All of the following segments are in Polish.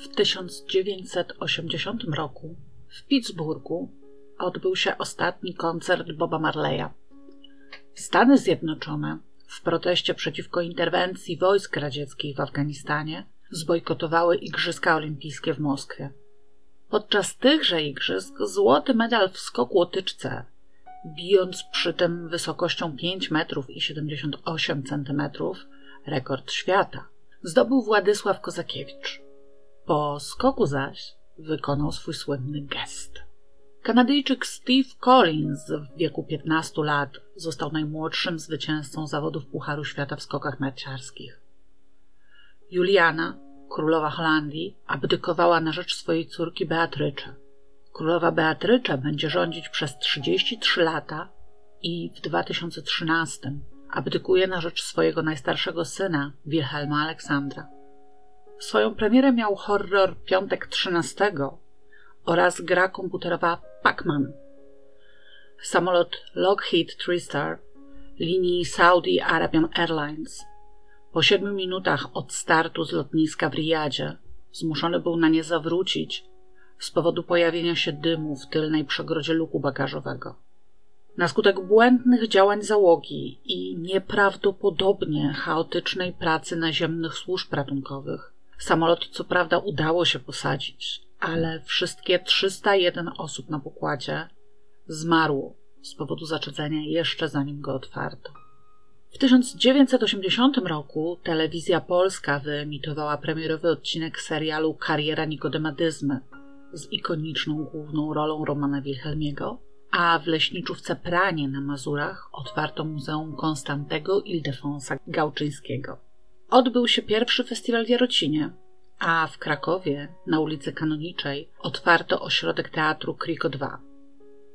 W 1980 roku w Pittsburghu odbył się ostatni koncert Boba Marleya. Stany Zjednoczone w proteście przeciwko interwencji wojsk radzieckich w Afganistanie zbojkotowały Igrzyska Olimpijskie w Moskwie. Podczas tychże igrzysk złoty medal w skoku łotyczce, bijąc przy tym wysokością 5 metrów i 78 centymetrów, rekord świata, zdobył Władysław Kozakiewicz. Po skoku zaś wykonał swój słynny gest. Kanadyjczyk Steve Collins w wieku 15 lat został najmłodszym zwycięzcą zawodów Pucharu Świata w skokach narciarskich. Juliana, królowa Holandii, abdykowała na rzecz swojej córki Beatrycze. Królowa Beatrycze będzie rządzić przez 33 lata i w 2013 abdykuje na rzecz swojego najstarszego syna, Wilhelma Aleksandra. Swoją premierę miał horror Piątek 13 oraz gra komputerowa Pac-Man. Samolot Lockheed TriStar linii Saudi Arabian Airlines po siedmiu minutach od startu z lotniska w Riyadzie zmuszony był na nie zawrócić z powodu pojawienia się dymu w tylnej przegrodzie luku bagażowego. Na skutek błędnych działań załogi i nieprawdopodobnie chaotycznej pracy naziemnych służb ratunkowych, samolot co prawda udało się posadzić, ale wszystkie 301 osób na pokładzie zmarło z powodu zaczedzenia jeszcze zanim go otwarto. W 1980 roku telewizja polska wyemitowała premierowy odcinek serialu Kariera Nikodemadyzmy z ikoniczną główną rolą Romana Wilhelmiego, a w leśniczówce Pranie na Mazurach otwarto Muzeum Konstantego Ildefonsa Gałczyńskiego. Odbył się pierwszy festiwal w Jarocinie, a w Krakowie na ulicy Kanoniczej otwarto ośrodek teatru Kriko 2.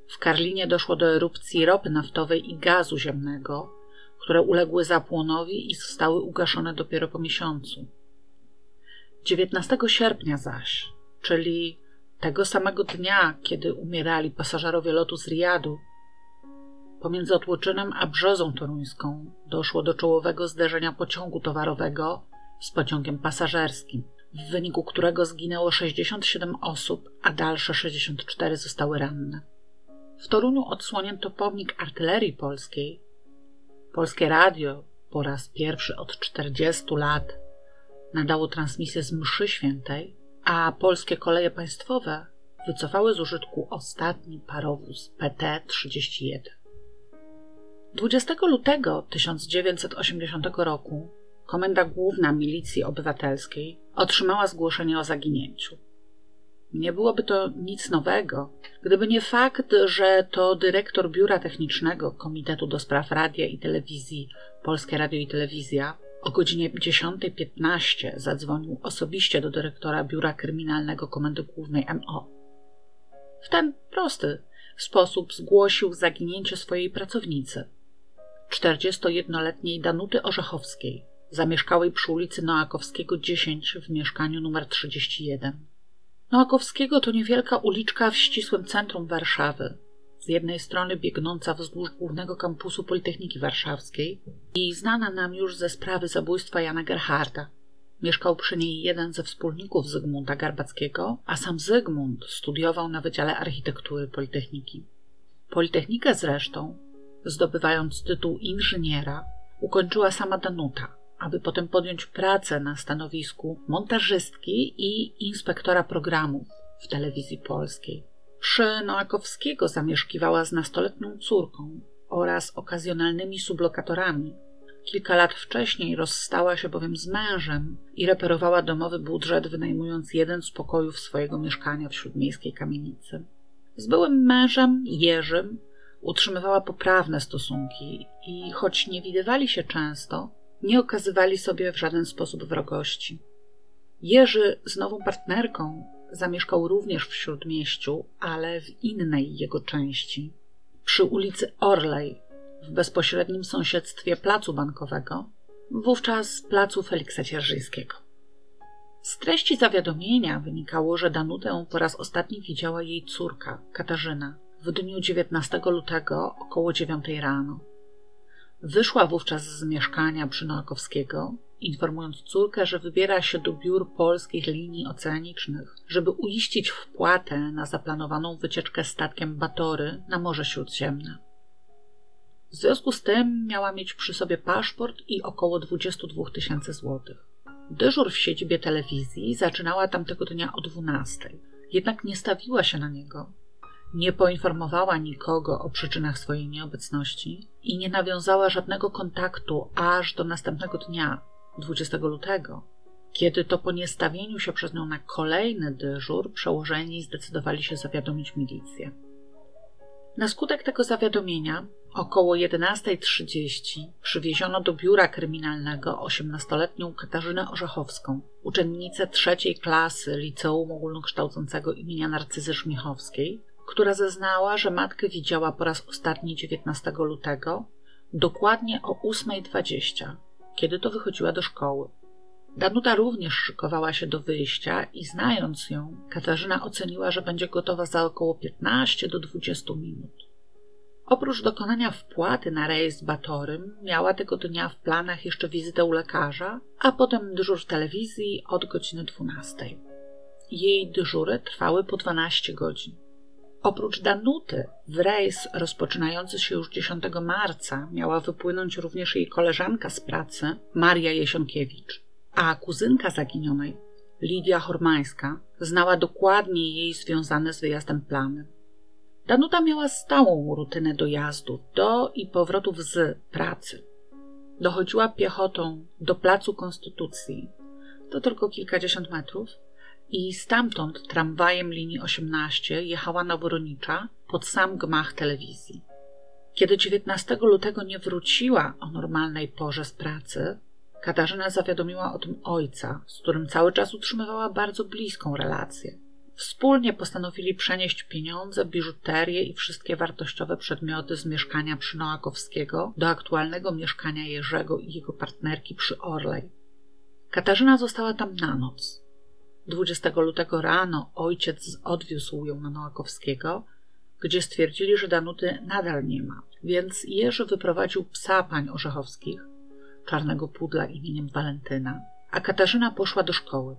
W Karlinie doszło do erupcji ropy naftowej i gazu ziemnego, które uległy zapłonowi i zostały ugaszone dopiero po miesiącu. 19 sierpnia zaś, czyli tego samego dnia, kiedy umierali pasażerowie lotu z Riyadu, pomiędzy Otłoczynem a Brzozą Toruńską doszło do czołowego zderzenia pociągu towarowego z pociągiem pasażerskim, w wyniku którego zginęło 67 osób, a dalsze 64 zostały ranne. W Toruniu odsłonięto pomnik artylerii polskiej. Polskie radio po raz pierwszy od 40 lat nadało transmisję z mszy świętej, a polskie koleje państwowe wycofały z użytku ostatni parowóz PT-31. 20 lutego 1980 roku Komenda Główna Milicji Obywatelskiej otrzymała zgłoszenie o zaginięciu. Nie byłoby to nic nowego, gdyby nie fakt, że to dyrektor Biura Technicznego Komitetu do Spraw Radia i Telewizji Polskie Radio i Telewizja o godzinie 10.15 zadzwonił osobiście do dyrektora Biura Kryminalnego Komendy Głównej MO. W ten prosty sposób zgłosił zaginięcie swojej pracownicy, 41-letniej Danuty Orzechowskiej, zamieszkałej przy ulicy Noakowskiego 10 w mieszkaniu numer 31. Noakowskiego to niewielka uliczka w ścisłym centrum Warszawy, z jednej strony biegnąca wzdłuż głównego kampusu Politechniki Warszawskiej i znana nam już ze sprawy zabójstwa Jana Gerharda. Mieszkał przy niej jeden ze wspólników Zygmunta Garbackiego, a sam Zygmunt studiował na Wydziale Architektury Politechniki. Politechnikę zresztą, zdobywając tytuł inżyniera, ukończyła sama Danuta, aby potem podjąć pracę na stanowisku montażystki i inspektora programów w telewizji polskiej. Przy Noakowskiego zamieszkiwała z nastoletnią córką oraz okazjonalnymi sublokatorami. Kilka lat wcześniej rozstała się bowiem z mężem i reperowała domowy budżet, wynajmując jeden z pokojów swojego mieszkania w śródmiejskiej kamienicy. Z byłym mężem, Jerzym, utrzymywała poprawne stosunki i choć nie widywali się często, nie okazywali sobie w żaden sposób wrogości. Jerzy z nową partnerką zamieszkał również w śródmieściu, ale w innej jego części, przy ulicy Orlej, w bezpośrednim sąsiedztwie placu bankowego, wówczas placu Feliksa Cierżyńskiego. Z treści zawiadomienia wynikało, że Danutę po raz ostatni widziała jej córka, Katarzyna, w dniu 19 lutego około 9 rano. Wyszła wówczas z mieszkania Brzynokowskiego informując córkę, że wybiera się do biur polskich linii oceanicznych, żeby uiścić wpłatę na zaplanowaną wycieczkę statkiem Batory na Morze Śródziemne. W związku z tym miała mieć przy sobie paszport i około 22 tysięcy złotych. Dyżur w siedzibie telewizji zaczynała tamtego dnia o 12, jednak nie stawiła się na niego. Nie poinformowała nikogo o przyczynach swojej nieobecności i nie nawiązała żadnego kontaktu aż do następnego dnia, 20 lutego, kiedy to po niestawieniu się przez nią na kolejny dyżur przełożeni zdecydowali się zawiadomić milicję. Na skutek tego zawiadomienia około 11.30 przywieziono do biura kryminalnego 18-letnią Katarzynę Orzechowską, uczennicę trzeciej klasy Liceum Ogólnokształcącego imienia Narcyzy Żmichowskiej, która zeznała, że matkę widziała po raz ostatni 19 lutego, dokładnie o 8.20, kiedy to wychodziła do szkoły. Danuta również szykowała się do wyjścia i znając ją, Katarzyna oceniła, że będzie gotowa za około 15 do 20 minut. Oprócz dokonania wpłaty na rejs Batorym, miała tego dnia w planach jeszcze wizytę u lekarza, a potem dyżur w telewizji od godziny 12. Jej dyżury trwały po 12 godzin. Oprócz Danuty, w rejs rozpoczynający się już 10 marca miała wypłynąć również jej koleżanka z pracy, Maria Jesionkiewicz, a kuzynka zaginionej, Lidia Hormańska, znała dokładnie jej związane z wyjazdem plany. Danuta miała stałą rutynę dojazdów do i powrotów z pracy. Dochodziła piechotą do Placu Konstytucji, to tylko kilkadziesiąt metrów, i stamtąd tramwajem linii 18 jechała na Woronicza pod sam gmach telewizji. Kiedy 19 lutego nie wróciła o normalnej porze z pracy, Katarzyna zawiadomiła o tym ojca, z którym cały czas utrzymywała bardzo bliską relację. Wspólnie postanowili przenieść pieniądze, biżuterię i wszystkie wartościowe przedmioty z mieszkania przy Noakowskiego do aktualnego mieszkania Jerzego i jego partnerki przy Orlej. Katarzyna została tam na noc. 20 lutego rano ojciec odwiózł ją na Noakowskiego, gdzie stwierdzili, że Danuty nadal nie ma, więc Jerzy wyprowadził psa pań Orzechowskich, czarnego pudla imieniem Walentyna, a Katarzyna poszła do szkoły.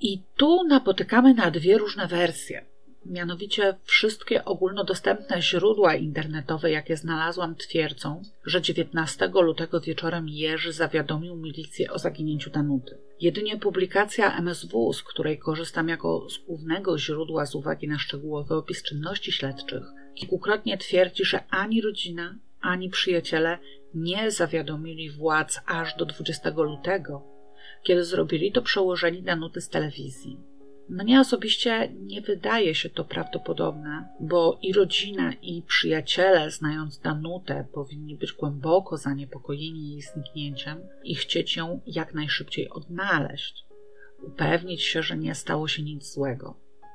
I tu napotykamy na dwie różne wersje. Mianowicie wszystkie ogólnodostępne źródła internetowe, jakie znalazłam, twierdzą, że 19 lutego wieczorem Jerzy zawiadomił milicję o zaginięciu Danuty. Jedynie publikacja MSW, z której korzystam jako z głównego źródła z uwagi na szczegółowy opis czynności śledczych, kilkukrotnie twierdzi, że ani rodzina, ani przyjaciele nie zawiadomili władz aż do 20 lutego, kiedy zrobili to przełożeni Danuty z telewizji. Mnie osobiście nie wydaje się to prawdopodobne, bo i rodzina, i przyjaciele, znając Danutę, powinni być głęboko zaniepokojeni jej zniknięciem i chcieć ją jak najszybciej odnaleźć, upewnić się, że nie stało się nic złego.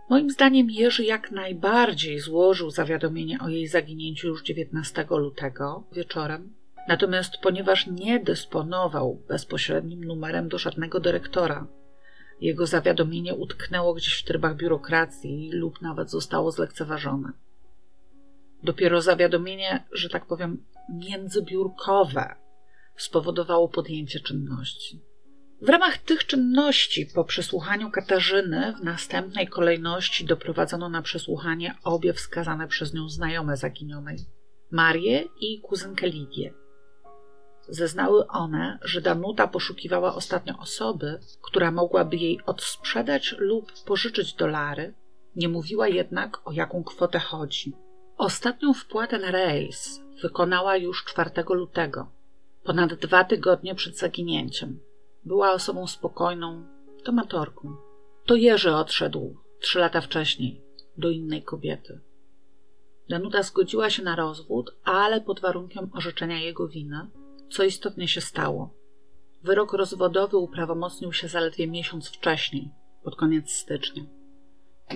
Moim zdaniem Jerzy jak najbardziej złożył zawiadomienie o jej zaginięciu już 19 lutego wieczorem, natomiast ponieważ nie dysponował bezpośrednim numerem do żadnego dyrektora, jego zawiadomienie utknęło gdzieś w trybach biurokracji lub nawet zostało zlekceważone. Dopiero zawiadomienie, że tak powiem, międzybiurkowe spowodowało podjęcie czynności. W ramach tych czynności, po przesłuchaniu Katarzyny, w następnej kolejności doprowadzono na przesłuchanie obie wskazane przez nią znajome zaginionej Marię i kuzynkę Lidię. Zeznały one, że Danuta poszukiwała ostatnio osoby, która mogłaby jej odsprzedać lub pożyczyć dolary, nie mówiła jednak o jaką kwotę chodzi. Ostatnią wpłatę na rejs wykonała już 4 lutego, ponad dwa tygodnie przed zaginięciem. Była osobą spokojną, tomatorką. To Jerzy odszedł trzy lata wcześniej do innej kobiety. Danuta zgodziła się na rozwód, ale pod warunkiem orzeczenia jego winy co istotnie się stało. Wyrok rozwodowy uprawomocnił się zaledwie miesiąc wcześniej, pod koniec stycznia.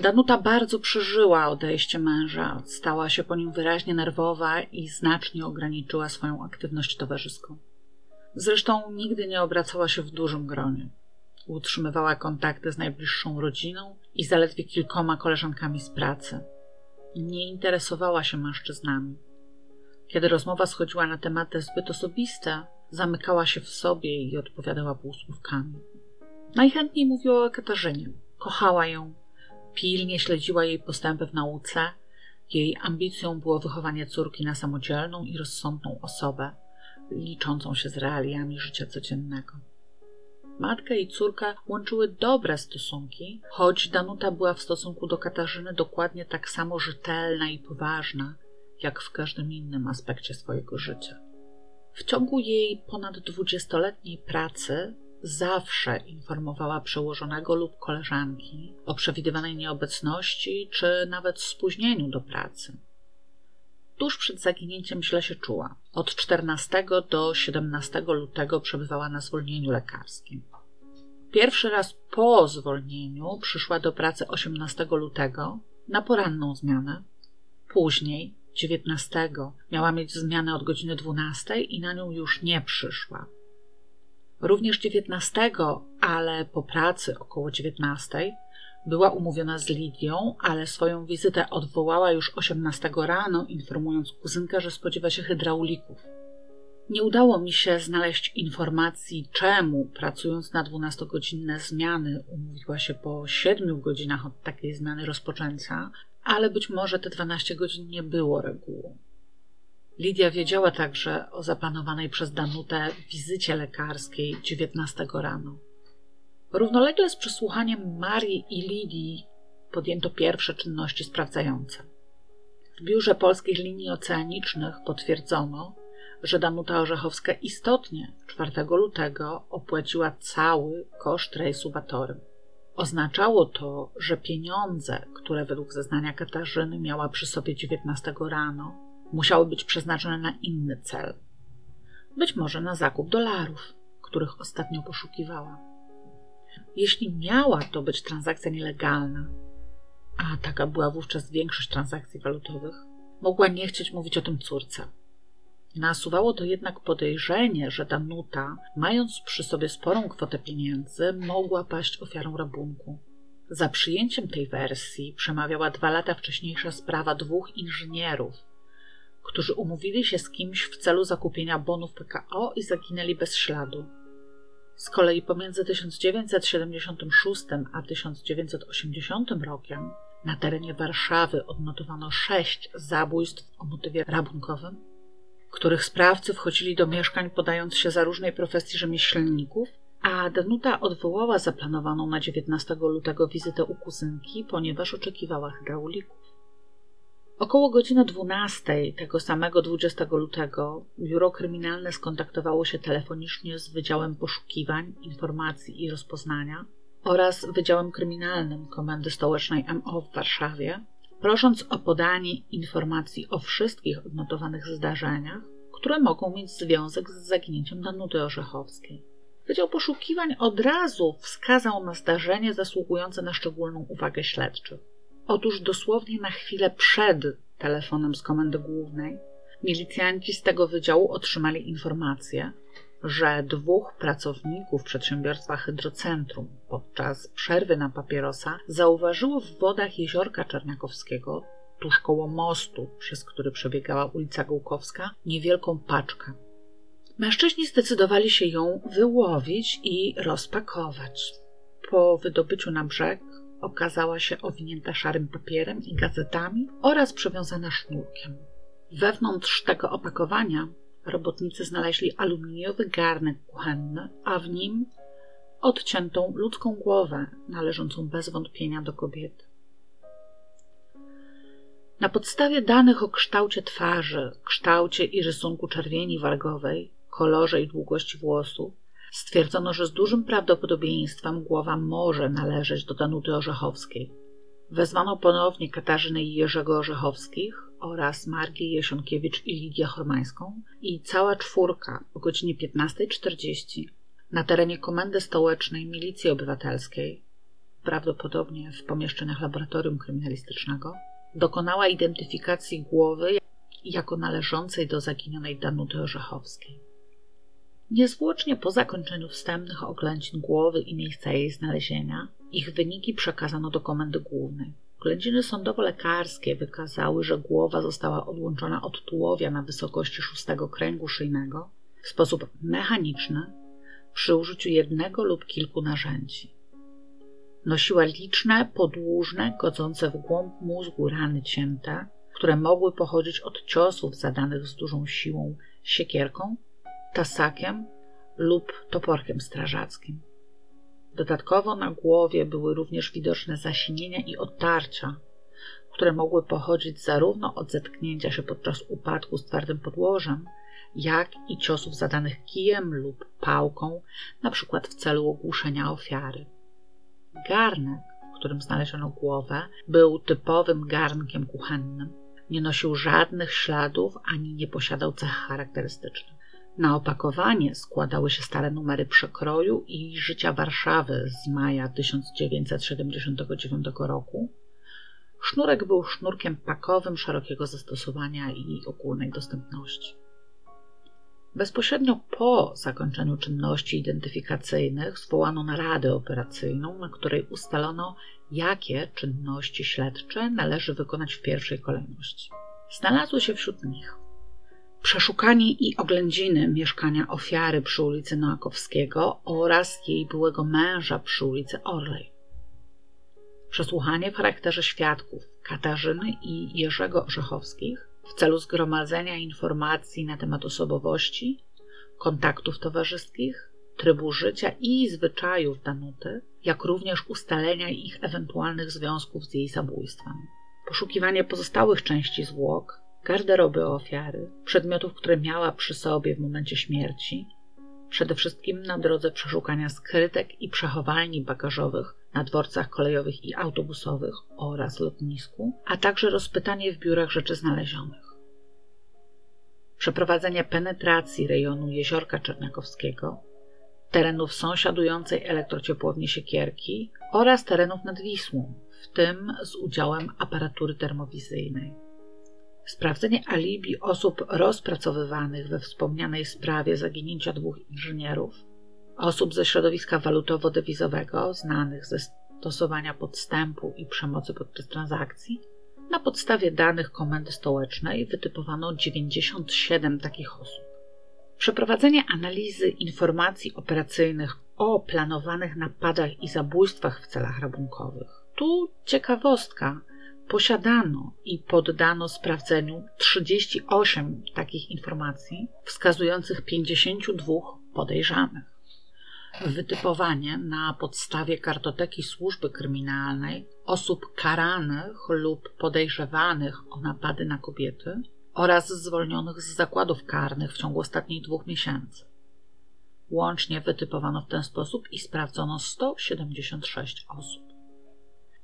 Danuta bardzo przeżyła odejście męża, stała się po nim wyraźnie nerwowa i znacznie ograniczyła swoją aktywność towarzyską. Zresztą nigdy nie obracała się w dużym gronie. Utrzymywała kontakty z najbliższą rodziną i zaledwie kilkoma koleżankami z pracy. Nie interesowała się mężczyznami. Kiedy rozmowa schodziła na tematy zbyt osobiste, zamykała się w sobie i odpowiadała półsłówkami. Najchętniej mówiła o Katarzynie. Kochała ją, pilnie śledziła jej postępy w nauce. Jej ambicją było wychowanie córki na samodzielną i rozsądną osobę, liczącą się z realiami życia codziennego. Matka i córka łączyły dobre stosunki, choć Danuta była w stosunku do Katarzyny dokładnie tak samo rzetelna i poważna, jak w każdym innym aspekcie swojego życia. W ciągu jej ponad dwudziestoletniej pracy zawsze informowała przełożonego lub koleżanki o przewidywanej nieobecności czy nawet spóźnieniu do pracy. Tuż przed zaginięciem źle się czuła. Od 14 do 17 lutego przebywała na zwolnieniu lekarskim. Pierwszy raz po zwolnieniu przyszła do pracy 18 lutego na poranną zmianę. Później, 19, miała mieć zmianę od godziny 12 i na nią już nie przyszła. Również 19, ale po pracy około 19, była umówiona z Lidią, ale swoją wizytę odwołała już 18 rano, informując kuzynkę, że spodziewa się hydraulików. Nie udało mi się znaleźć informacji, czemu, pracując na 12-godzinne zmiany, umówiła się po 7 godzinach od takiej zmiany rozpoczęcia, ale być może te 12 godzin nie było regułą. Lidia wiedziała także o zaplanowanej przez Danutę wizycie lekarskiej 19 rano. Równolegle z przesłuchaniem Marii i Lidii podjęto pierwsze czynności sprawdzające. W biurze polskich linii oceanicznych potwierdzono, że Danuta Orzechowska istotnie 4 lutego opłaciła cały koszt rejsu Batorym. Oznaczało to, że pieniądze, które według zeznania Katarzyny miała przy sobie 19 rano, musiały być przeznaczone na inny cel. Być może na zakup dolarów, których ostatnio poszukiwała. Jeśli miała to być transakcja nielegalna, a taka była wówczas większość transakcji walutowych, mogła nie chcieć mówić o tym córce. Nasuwało to jednak podejrzenie, że Danuta, mając przy sobie sporą kwotę pieniędzy, mogła paść ofiarą rabunku. Za przyjęciem tej wersji przemawiała dwa lata wcześniejsza sprawa dwóch inżynierów, którzy umówili się z kimś w celu zakupienia bonów PKO i zaginęli bez śladu. Z kolei pomiędzy 1976 a 1980 rokiem na terenie Warszawy odnotowano sześć zabójstw o motywie rabunkowym których sprawcy wchodzili do mieszkań podając się za różnej profesji rzemieślników, a Danuta odwołała zaplanowaną na 19 lutego wizytę u kuzynki, ponieważ oczekiwała hydraulików. Około godziny 12 tego samego 20 lutego biuro kryminalne skontaktowało się telefonicznie z Wydziałem Poszukiwań, Informacji i Rozpoznania oraz Wydziałem Kryminalnym Komendy Stołecznej MO w Warszawie prosząc o podanie informacji o wszystkich odnotowanych zdarzeniach, które mogą mieć związek z zaginięciem Danuty Orzechowskiej. Wydział Poszukiwań od razu wskazał na zdarzenie zasługujące na szczególną uwagę śledczych. Otóż dosłownie na chwilę przed telefonem z komendy głównej milicjanci z tego wydziału otrzymali informację, że dwóch pracowników przedsiębiorstwa Hydrocentrum podczas przerwy na papierosa zauważyło w wodach jeziorka Czerniakowskiego, tuż koło mostu, przez który przebiegała ulica Gołkowska, niewielką paczkę. Mężczyźni zdecydowali się ją wyłowić i rozpakować. Po wydobyciu na brzeg okazała się owinięta szarym papierem i gazetami oraz przewiązana sznurkiem. Wewnątrz tego opakowania robotnicy znaleźli aluminiowy garnek kuchenny, a w nim odciętą ludzką głowę należącą bez wątpienia do kobiety. Na podstawie danych o kształcie twarzy, kształcie i rysunku czerwieni wargowej, kolorze i długości włosów, stwierdzono, że z dużym prawdopodobieństwem głowa może należeć do Danuty Orzechowskiej. Wezwano ponownie Katarzynę i Jerzego Orzechowskich oraz Margię Jesionkiewicz i Lidię Hormańską i cała czwórka o godzinie 15.40 na terenie Komendy Stołecznej Milicji Obywatelskiej, prawdopodobnie w pomieszczeniach laboratorium kryminalistycznego, dokonała identyfikacji głowy jako należącej do zaginionej Danuty Orzechowskiej. Niezwłocznie po zakończeniu wstępnych oględzin głowy i miejsca jej znalezienia, ich wyniki przekazano do komendy głównej. Oględziny sądowo-lekarskie wykazały, że głowa została odłączona od tułowia na wysokości szóstego kręgu szyjnego, w sposób mechaniczny przy użyciu jednego lub kilku narzędzi. Nosiła liczne, podłużne, godzące w głąb mózgu rany cięte, które mogły pochodzić od ciosów zadanych z dużą siłą siekierką, tasakiem lub toporkiem strażackim. Dodatkowo na głowie były również widoczne zasinienia i otarcia, które mogły pochodzić zarówno od zetknięcia się podczas upadku z twardym podłożem, jak i ciosów zadanych kijem lub pałką, na przykład w celu ogłuszenia ofiary. Garnek, w którym znaleziono głowę, był typowym garnkiem kuchennym. Nie nosił żadnych śladów ani nie posiadał cech charakterystycznych. Na opakowanie składały się stare numery przekroju i życia Warszawy z maja 1979 roku. Sznurek był sznurkiem pakowym szerokiego zastosowania i ogólnej dostępności. Bezpośrednio po zakończeniu czynności identyfikacyjnych zwołano naradę operacyjną, na której ustalono, jakie czynności śledcze należy wykonać w pierwszej kolejności. Znalazły się wśród nich przeszukanie i oględziny mieszkania ofiary przy ulicy Noakowskiego oraz jej byłego męża przy ulicy Orlej. Przesłuchanie w charakterze świadków Katarzyny i Jerzego Orzechowskich w celu zgromadzenia informacji na temat osobowości, kontaktów towarzyskich, trybu życia i zwyczajów Danuty, jak również ustalenia ich ewentualnych związków z jej zabójstwem. Poszukiwanie pozostałych części zwłok, garderoby ofiary, przedmiotów, które miała przy sobie w momencie śmierci, przede wszystkim na drodze przeszukania skrytek i przechowalni bagażowych na dworcach kolejowych i autobusowych oraz lotnisku, a także rozpytanie w biurach rzeczy znalezionych. Przeprowadzenie penetracji rejonu Jeziorka Czerniakowskiego, terenów sąsiadującej elektrociepłowni Siekierki oraz terenów nad Wisłą, w tym z udziałem aparatury termowizyjnej. Sprawdzenie alibi osób rozpracowywanych we wspomnianej sprawie zaginięcia dwóch inżynierów, osób ze środowiska walutowo-dewizowego znanych ze stosowania podstępu i przemocy podczas transakcji. Na podstawie danych Komendy Stołecznej wytypowano 97 takich osób. Przeprowadzenie analizy informacji operacyjnych o planowanych napadach i zabójstwach w celach rabunkowych. Tu ciekawostka. Posiadano i poddano sprawdzeniu 38 takich informacji, wskazujących 52 podejrzanych wytypowanie na podstawie kartoteki służby kryminalnej osób karanych lub podejrzewanych o napady na kobiety oraz zwolnionych z zakładów karnych w ciągu ostatnich dwóch miesięcy. Łącznie wytypowano w ten sposób i sprawdzono 176 osób.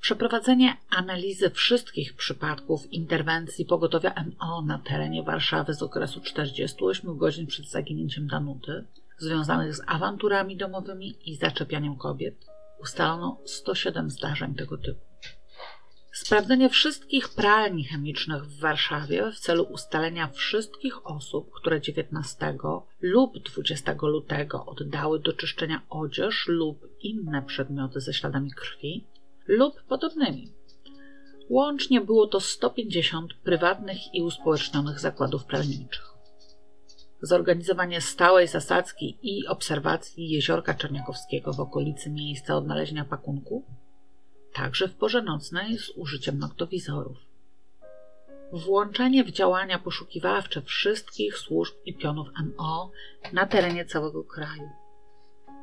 Przeprowadzenie analizy wszystkich przypadków interwencji pogotowia MO na terenie Warszawy z okresu 48 godzin przed zaginięciem Danuty związanych z awanturami domowymi i zaczepianiem kobiet ustalono 107 zdarzeń tego typu. Sprawdzenie wszystkich pralni chemicznych w Warszawie w celu ustalenia wszystkich osób, które 19 lub 20 lutego oddały do czyszczenia odzież lub inne przedmioty ze śladami krwi lub podobnymi. Łącznie było to 150 prywatnych i uspołecznionych zakładów pralniczych zorganizowanie stałej zasadzki i obserwacji jeziorka Czerniakowskiego w okolicy miejsca odnalezienia pakunku, także w porze nocnej z użyciem noktowizorów. Włączenie w działania poszukiwawcze wszystkich służb i pionów MO na terenie całego kraju.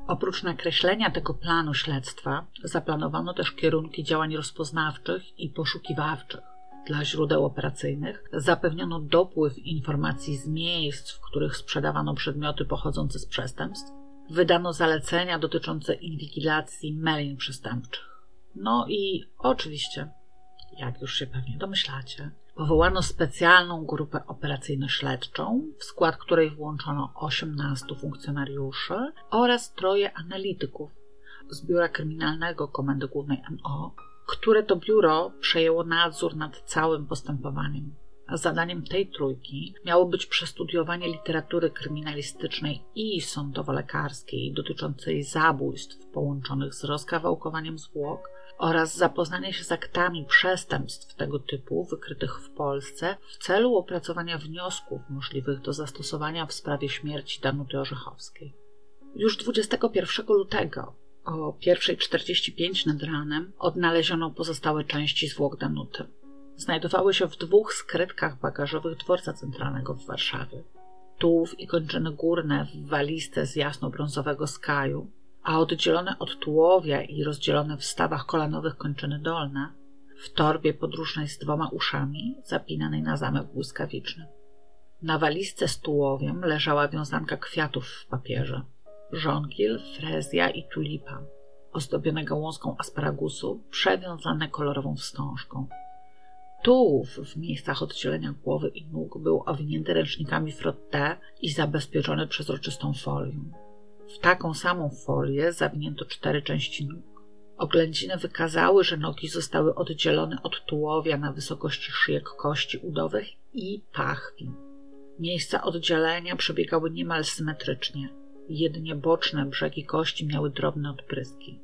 Oprócz nakreślenia tego planu śledztwa, zaplanowano też kierunki działań rozpoznawczych i poszukiwawczych dla źródeł operacyjnych zapewniono dopływ informacji z miejsc, w których sprzedawano przedmioty pochodzące z przestępstw, wydano zalecenia dotyczące inwigilacji melin przestępczych. No i oczywiście, jak już się pewnie domyślacie, powołano specjalną grupę operacyjno-śledczą, w skład której włączono 18 funkcjonariuszy oraz troje analityków z Biura Kryminalnego Komendy Głównej MO, które to biuro przejęło nadzór nad całym postępowaniem. Zadaniem tej trójki miało być przestudiowanie literatury kryminalistycznej i sądowo-lekarskiej dotyczącej zabójstw połączonych z rozkawałkowaniem zwłok oraz zapoznanie się z aktami przestępstw tego typu wykrytych w Polsce w celu opracowania wniosków możliwych do zastosowania w sprawie śmierci Danuty Orzechowskiej. Już 21 lutego o 1.45 nad ranem odnaleziono pozostałe części zwłok Danuty znajdowały się w dwóch skrytkach bagażowych dworca centralnego w Warszawie. Tułów i kończyny górne w walizce z jasno-brązowego skaju, a oddzielone od tułowia i rozdzielone w stawach kolanowych kończyny dolne, w torbie podróżnej z dwoma uszami, zapinanej na zamek błyskawiczny. Na walizce z tułowiem leżała wiązanka kwiatów w papierze. Żonkil, frezja i tulipa, ozdobione gałązką asparagusu, przewiązane kolorową wstążką. Tułów w miejscach oddzielenia głowy i nóg był owinięty ręcznikami frotte i zabezpieczony przezroczystą folią. W taką samą folię zawinięto cztery części nóg. Oględziny wykazały, że nogi zostały oddzielone od tułowia na wysokości szyjek kości udowych i pachwi. Miejsca oddzielenia przebiegały niemal symetrycznie. Jedynie boczne brzegi kości miały drobne odpryski.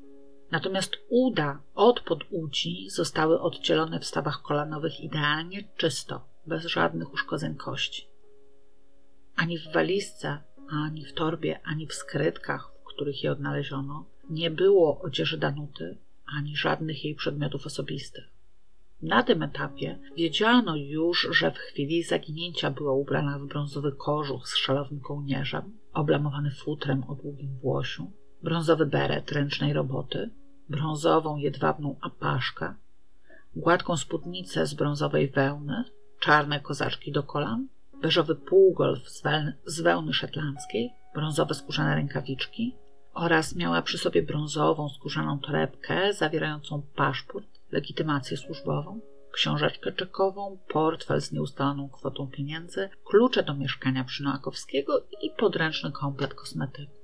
Natomiast uda od podudzi zostały oddzielone w stawach kolanowych idealnie czysto, bez żadnych uszkodzeń kości. Ani w walizce, ani w torbie, ani w skrytkach, w których je odnaleziono, nie było odzieży Danuty, ani żadnych jej przedmiotów osobistych. Na tym etapie wiedziano już, że w chwili zaginięcia była ubrana w brązowy kożuch z szalowym kołnierzem, oblamowany futrem o długim włosiu, brązowy beret ręcznej roboty, brązową jedwabną apaszkę, gładką spódnicę z brązowej wełny, czarne kozaczki do kolan, beżowy półgolf z, wełny, z wełny szetlandzkiej, brązowe skórzane rękawiczki oraz miała przy sobie brązową skórzaną torebkę zawierającą paszport, legitymację służbową, książeczkę czekową, portfel z nieustaloną kwotą pieniędzy, klucze do mieszkania przy Noakowskiego i podręczny komplet kosmetyków.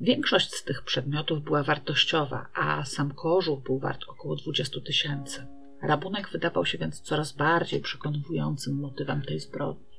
Większość z tych przedmiotów była wartościowa, a sam kożuch był wart około 20 tysięcy. Rabunek wydawał się więc coraz bardziej przekonującym motywem tej zbrodni.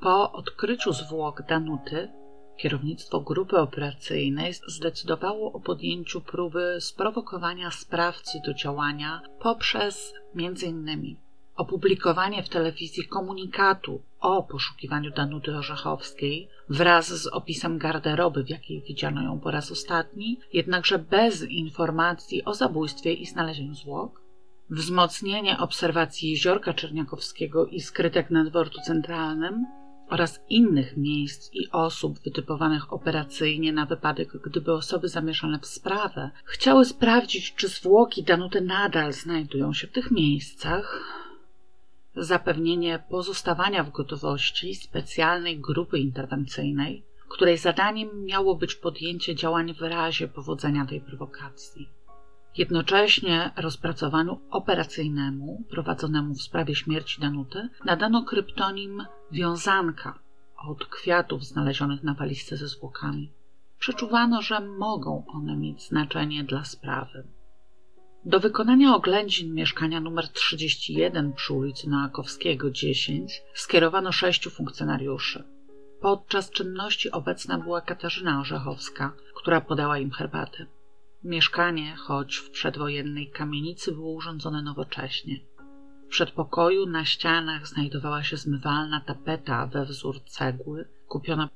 Po odkryciu zwłok Danuty, kierownictwo grupy operacyjnej zdecydowało o podjęciu próby sprowokowania sprawcy do działania poprzez m.in opublikowanie w telewizji komunikatu o poszukiwaniu Danuty Orzechowskiej wraz z opisem garderoby, w jakiej widziano ją po raz ostatni, jednakże bez informacji o zabójstwie i znalezieniu zwłok, wzmocnienie obserwacji jeziorka Czerniakowskiego i skrytek na dworcu centralnym oraz innych miejsc i osób wytypowanych operacyjnie na wypadek, gdyby osoby zamieszane w sprawę chciały sprawdzić, czy zwłoki Danuty nadal znajdują się w tych miejscach, zapewnienie pozostawania w gotowości specjalnej grupy interwencyjnej, której zadaniem miało być podjęcie działań w razie powodzenia tej prowokacji. Jednocześnie rozpracowaniu operacyjnemu prowadzonemu w sprawie śmierci Danuty nadano kryptonim Wiązanka od kwiatów znalezionych na walizce ze zwłokami. Przeczuwano, że mogą one mieć znaczenie dla sprawy. Do wykonania oględzin mieszkania nr 31 przy ulicy Noakowskiego 10 skierowano sześciu funkcjonariuszy. Podczas czynności obecna była Katarzyna Orzechowska, która podała im herbatę. Mieszkanie, choć w przedwojennej kamienicy, było urządzone nowocześnie. W przedpokoju na ścianach znajdowała się zmywalna tapeta we wzór cegły, kupiona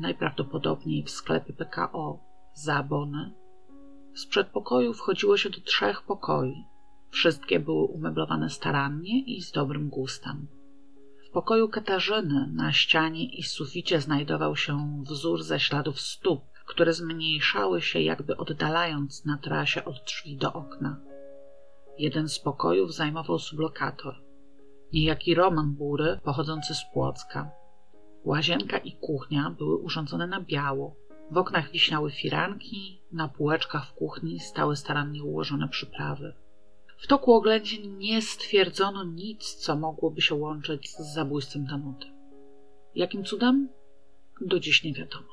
najprawdopodobniej w sklepie PKO za abony z przedpokoju wchodziło się do trzech pokoi. Wszystkie były umeblowane starannie i z dobrym gustem. W pokoju Katarzyny na ścianie i suficie znajdował się wzór ze śladów stóp, które zmniejszały się jakby oddalając na trasie od drzwi do okna. Jeden z pokojów zajmował sublokator. Niejaki Roman Bury pochodzący z Płocka. Łazienka i kuchnia były urządzone na biało, w oknach wiśniały firanki, na półeczkach w kuchni stały starannie ułożone przyprawy. W toku oględzin nie stwierdzono nic, co mogłoby się łączyć z zabójstwem Danuty. Jakim cudem? Do dziś nie wiadomo.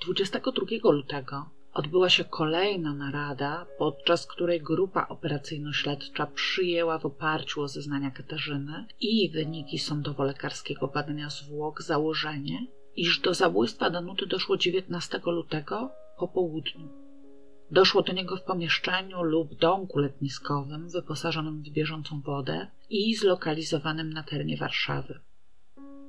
22 lutego odbyła się kolejna narada, podczas której grupa operacyjno-śledcza przyjęła w oparciu o zeznania Katarzyny i wyniki sądowo-lekarskiego badania zwłok założenie, iż do zabójstwa Danuty doszło 19 lutego po południu. Doszło do niego w pomieszczeniu lub domku letniskowym wyposażonym w bieżącą wodę i zlokalizowanym na terenie Warszawy.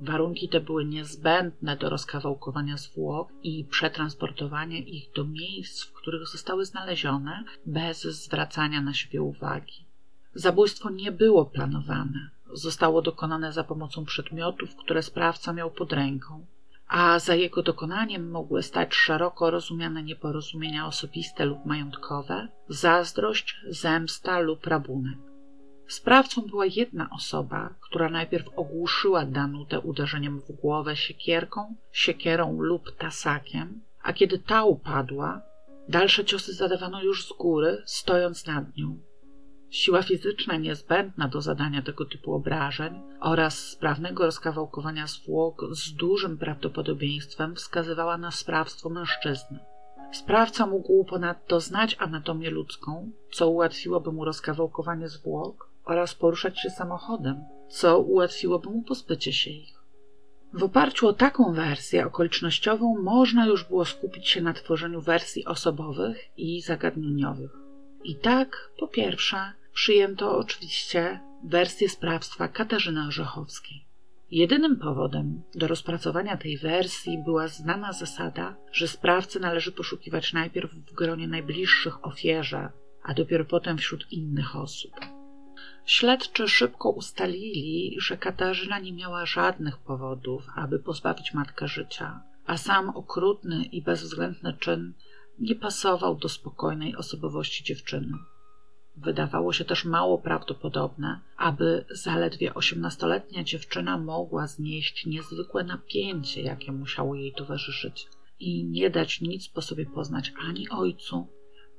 Warunki te były niezbędne do rozkawałkowania zwłok i przetransportowania ich do miejsc, w których zostały znalezione, bez zwracania na siebie uwagi. Zabójstwo nie było planowane. Zostało dokonane za pomocą przedmiotów, które sprawca miał pod ręką, a za jego dokonaniem mogły stać szeroko rozumiane nieporozumienia osobiste lub majątkowe, zazdrość, zemsta lub rabunek. Sprawcą była jedna osoba, która najpierw ogłuszyła Danutę uderzeniem w głowę siekierką, siekierą lub tasakiem, a kiedy ta upadła, dalsze ciosy zadawano już z góry, stojąc nad nią. Siła fizyczna niezbędna do zadania tego typu obrażeń oraz sprawnego rozkawałkowania zwłok z dużym prawdopodobieństwem wskazywała na sprawstwo mężczyzny. Sprawca mógł ponadto znać anatomię ludzką, co ułatwiłoby mu rozkawałkowanie zwłok oraz poruszać się samochodem, co ułatwiłoby mu pozbycie się ich. W oparciu o taką wersję okolicznościową można już było skupić się na tworzeniu wersji osobowych i zagadnieniowych. I tak, po pierwsze, przyjęto oczywiście wersję sprawstwa Katarzyny Orzechowskiej. Jedynym powodem do rozpracowania tej wersji była znana zasada, że sprawcę należy poszukiwać najpierw w gronie najbliższych ofierze, a dopiero potem wśród innych osób. Śledczy szybko ustalili, że Katarzyna nie miała żadnych powodów, aby pozbawić matkę życia, a sam okrutny i bezwzględny czyn nie pasował do spokojnej osobowości dziewczyny. Wydawało się też mało prawdopodobne, aby zaledwie osiemnastoletnia dziewczyna mogła znieść niezwykłe napięcie, jakie musiało jej towarzyszyć, i nie dać nic po sobie poznać ani ojcu,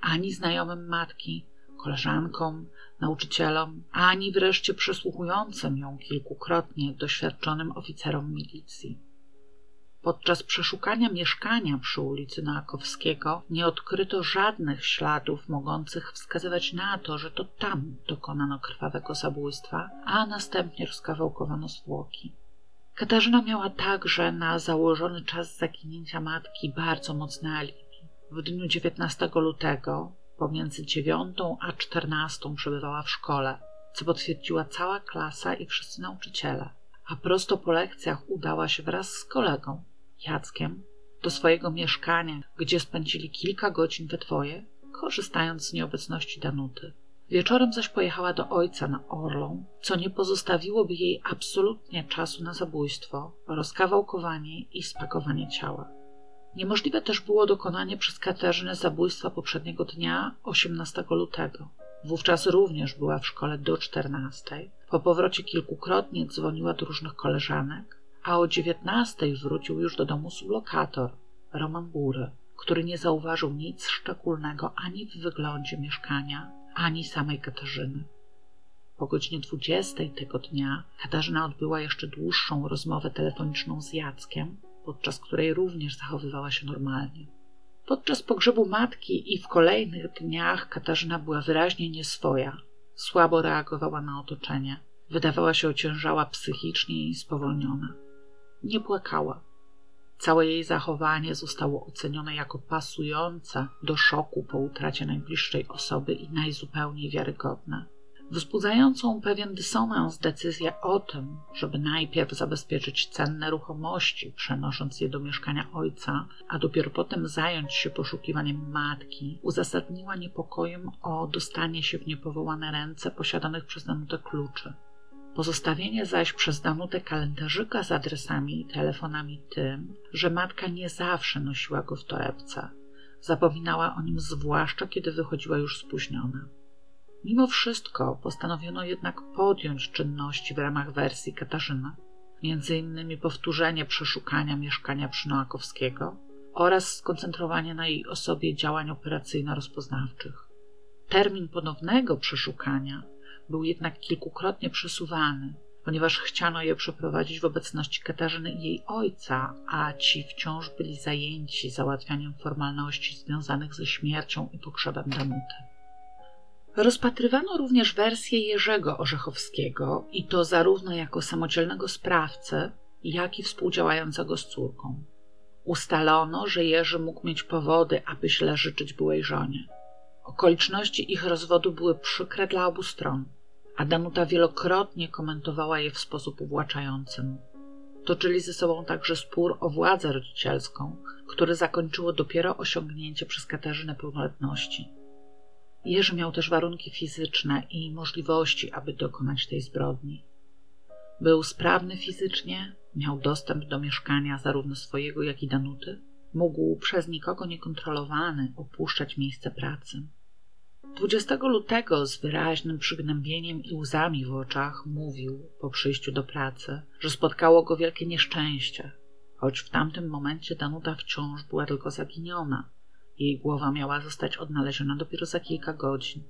ani znajomym matki, koleżankom, nauczycielom, ani wreszcie przysłuchującym ją kilkukrotnie doświadczonym oficerom milicji. Podczas przeszukania mieszkania przy ulicy Noakowskiego nie odkryto żadnych śladów mogących wskazywać na to, że to tam dokonano krwawego zabójstwa, a następnie rozkawałkowano zwłoki. Katarzyna miała także na założony czas zaginięcia matki bardzo mocne alibi. W dniu 19 lutego pomiędzy dziewiątą a czternastą przebywała w szkole, co potwierdziła cała klasa i wszyscy nauczyciele, a prosto po lekcjach udała się wraz z kolegą, Jackiem, do swojego mieszkania, gdzie spędzili kilka godzin we dwoje, korzystając z nieobecności Danuty. Wieczorem zaś pojechała do ojca na Orlą, co nie pozostawiłoby jej absolutnie czasu na zabójstwo, rozkawałkowanie i spakowanie ciała. Niemożliwe też było dokonanie przez Katarzynę zabójstwa poprzedniego dnia, 18 lutego. Wówczas również była w szkole do 14. Po powrocie kilkukrotnie dzwoniła do różnych koleżanek, a o 19 wrócił już do domu sublokator, Roman Bury, który nie zauważył nic szczególnego ani w wyglądzie mieszkania, ani samej Katarzyny. Po godzinie 20 tego dnia Katarzyna odbyła jeszcze dłuższą rozmowę telefoniczną z Jackiem, podczas której również zachowywała się normalnie. Podczas pogrzebu matki i w kolejnych dniach Katarzyna była wyraźnie nieswoja. Słabo reagowała na otoczenie. Wydawała się ociężała psychicznie i spowolniona. Nie płakała. Całe jej zachowanie zostało ocenione jako pasujące do szoku po utracie najbliższej osoby i najzupełniej wiarygodne wzbudzającą pewien dysonans decyzję o tym, żeby najpierw zabezpieczyć cenne ruchomości, przenosząc je do mieszkania ojca, a dopiero potem zająć się poszukiwaniem matki, uzasadniła niepokojem o dostanie się w niepowołane ręce posiadanych przez Danutę kluczy. Pozostawienie zaś przez Danutę kalendarzyka z adresami i telefonami tym, że matka nie zawsze nosiła go w torebce. Zapominała o nim zwłaszcza, kiedy wychodziła już spóźniona. Mimo wszystko postanowiono jednak podjąć czynności w ramach wersji Katarzyny, między innymi powtórzenie przeszukania mieszkania Przynoakowskiego oraz skoncentrowanie na jej osobie działań operacyjno-rozpoznawczych. Termin ponownego przeszukania był jednak kilkukrotnie przesuwany, ponieważ chciano je przeprowadzić w obecności Katarzyny i jej ojca, a ci wciąż byli zajęci załatwianiem formalności związanych ze śmiercią i pogrzebem Danuty. Rozpatrywano również wersję Jerzego Orzechowskiego i to zarówno jako samodzielnego sprawcę, jak i współdziałającego z córką. Ustalono, że Jerzy mógł mieć powody, aby źle życzyć byłej żonie. Okoliczności ich rozwodu były przykre dla obu stron, a Danuta wielokrotnie komentowała je w sposób uwłaczający. Toczyli ze sobą także spór o władzę rodzicielską, który zakończyło dopiero osiągnięcie przez Katarzynę pełnoletności. Jerzy miał też warunki fizyczne i możliwości, aby dokonać tej zbrodni. Był sprawny fizycznie, miał dostęp do mieszkania zarówno swojego, jak i Danuty, mógł przez nikogo niekontrolowany opuszczać miejsce pracy. 20 lutego z wyraźnym przygnębieniem i łzami w oczach mówił po przyjściu do pracy, że spotkało go wielkie nieszczęście, choć w tamtym momencie Danuta wciąż była tylko zaginiona. Jej głowa miała zostać odnaleziona dopiero za kilka godzin.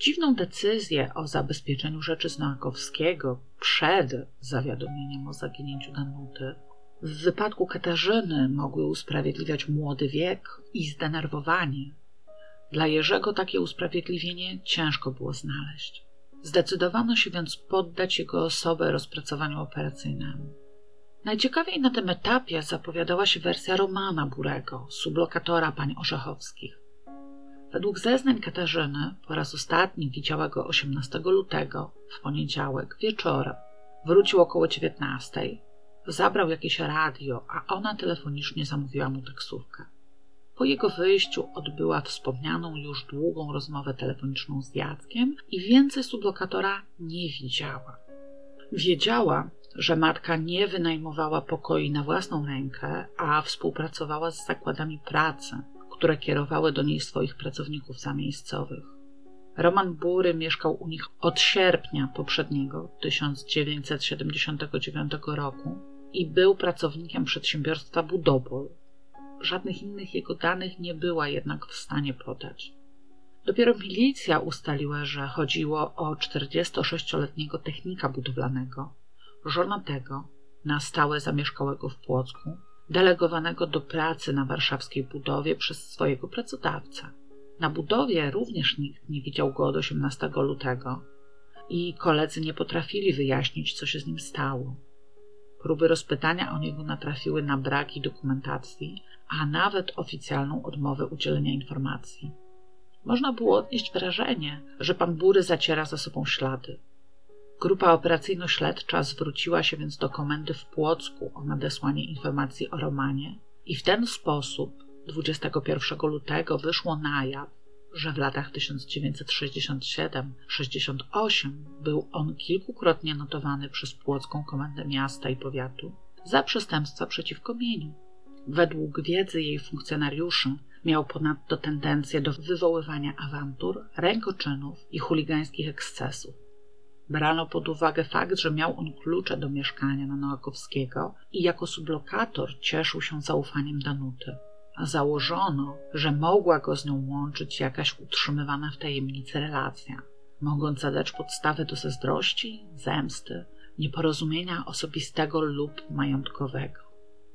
Dziwną decyzję o zabezpieczeniu rzeczy Znakowskiego przed zawiadomieniem o zaginięciu Danuty w wypadku Katarzyny mogły usprawiedliwiać młody wiek i zdenerwowanie. Dla Jerzego takie usprawiedliwienie ciężko było znaleźć. Zdecydowano się więc poddać jego osobę rozpracowaniu operacyjnemu. Najciekawiej na tym etapie zapowiadała się wersja Romana Burego, sublokatora pań Orzechowskich. Według zeznań Katarzyny po raz ostatni widziała go 18 lutego, w poniedziałek, wieczorem. Wrócił około 19. Zabrał jakieś radio, a ona telefonicznie zamówiła mu taksówkę. Po jego wyjściu odbyła wspomnianą już długą rozmowę telefoniczną z Jackiem i więcej sublokatora nie widziała. Wiedziała, że matka nie wynajmowała pokoi na własną rękę, a współpracowała z zakładami pracy, które kierowały do niej swoich pracowników zamiejscowych. Roman Bury mieszkał u nich od sierpnia poprzedniego 1979 roku i był pracownikiem przedsiębiorstwa Budobol. Żadnych innych jego danych nie była jednak w stanie podać. Dopiero milicja ustaliła, że chodziło o 46-letniego technika budowlanego, żonatego, na stałe zamieszkałego w Płocku, delegowanego do pracy na warszawskiej budowie przez swojego pracodawcę. Na budowie również nikt nie widział go od 18 lutego i koledzy nie potrafili wyjaśnić, co się z nim stało. Próby rozpytania o niego natrafiły na braki dokumentacji, a nawet oficjalną odmowę udzielenia informacji. Można było odnieść wrażenie, że pan Bury zaciera za sobą ślady. Grupa operacyjno-śledcza zwróciła się więc do komendy w Płocku o nadesłanie informacji o Romanie i w ten sposób 21 lutego wyszło na jaw, że w latach 1967-68 był on kilkukrotnie notowany przez Płocką Komendę Miasta i Powiatu za przestępstwa przeciwko mieniu. Według wiedzy jej funkcjonariuszy miał ponadto tendencję do wywoływania awantur, rękoczynów i chuligańskich ekscesów. Brano pod uwagę fakt, że miał on klucze do mieszkania na Noakowskiego i jako sublokator cieszył się zaufaniem Danuty. A założono, że mogła go z nią łączyć jakaś utrzymywana w tajemnicy relacja, mogąca dać podstawę do zazdrości, zemsty, nieporozumienia osobistego lub majątkowego.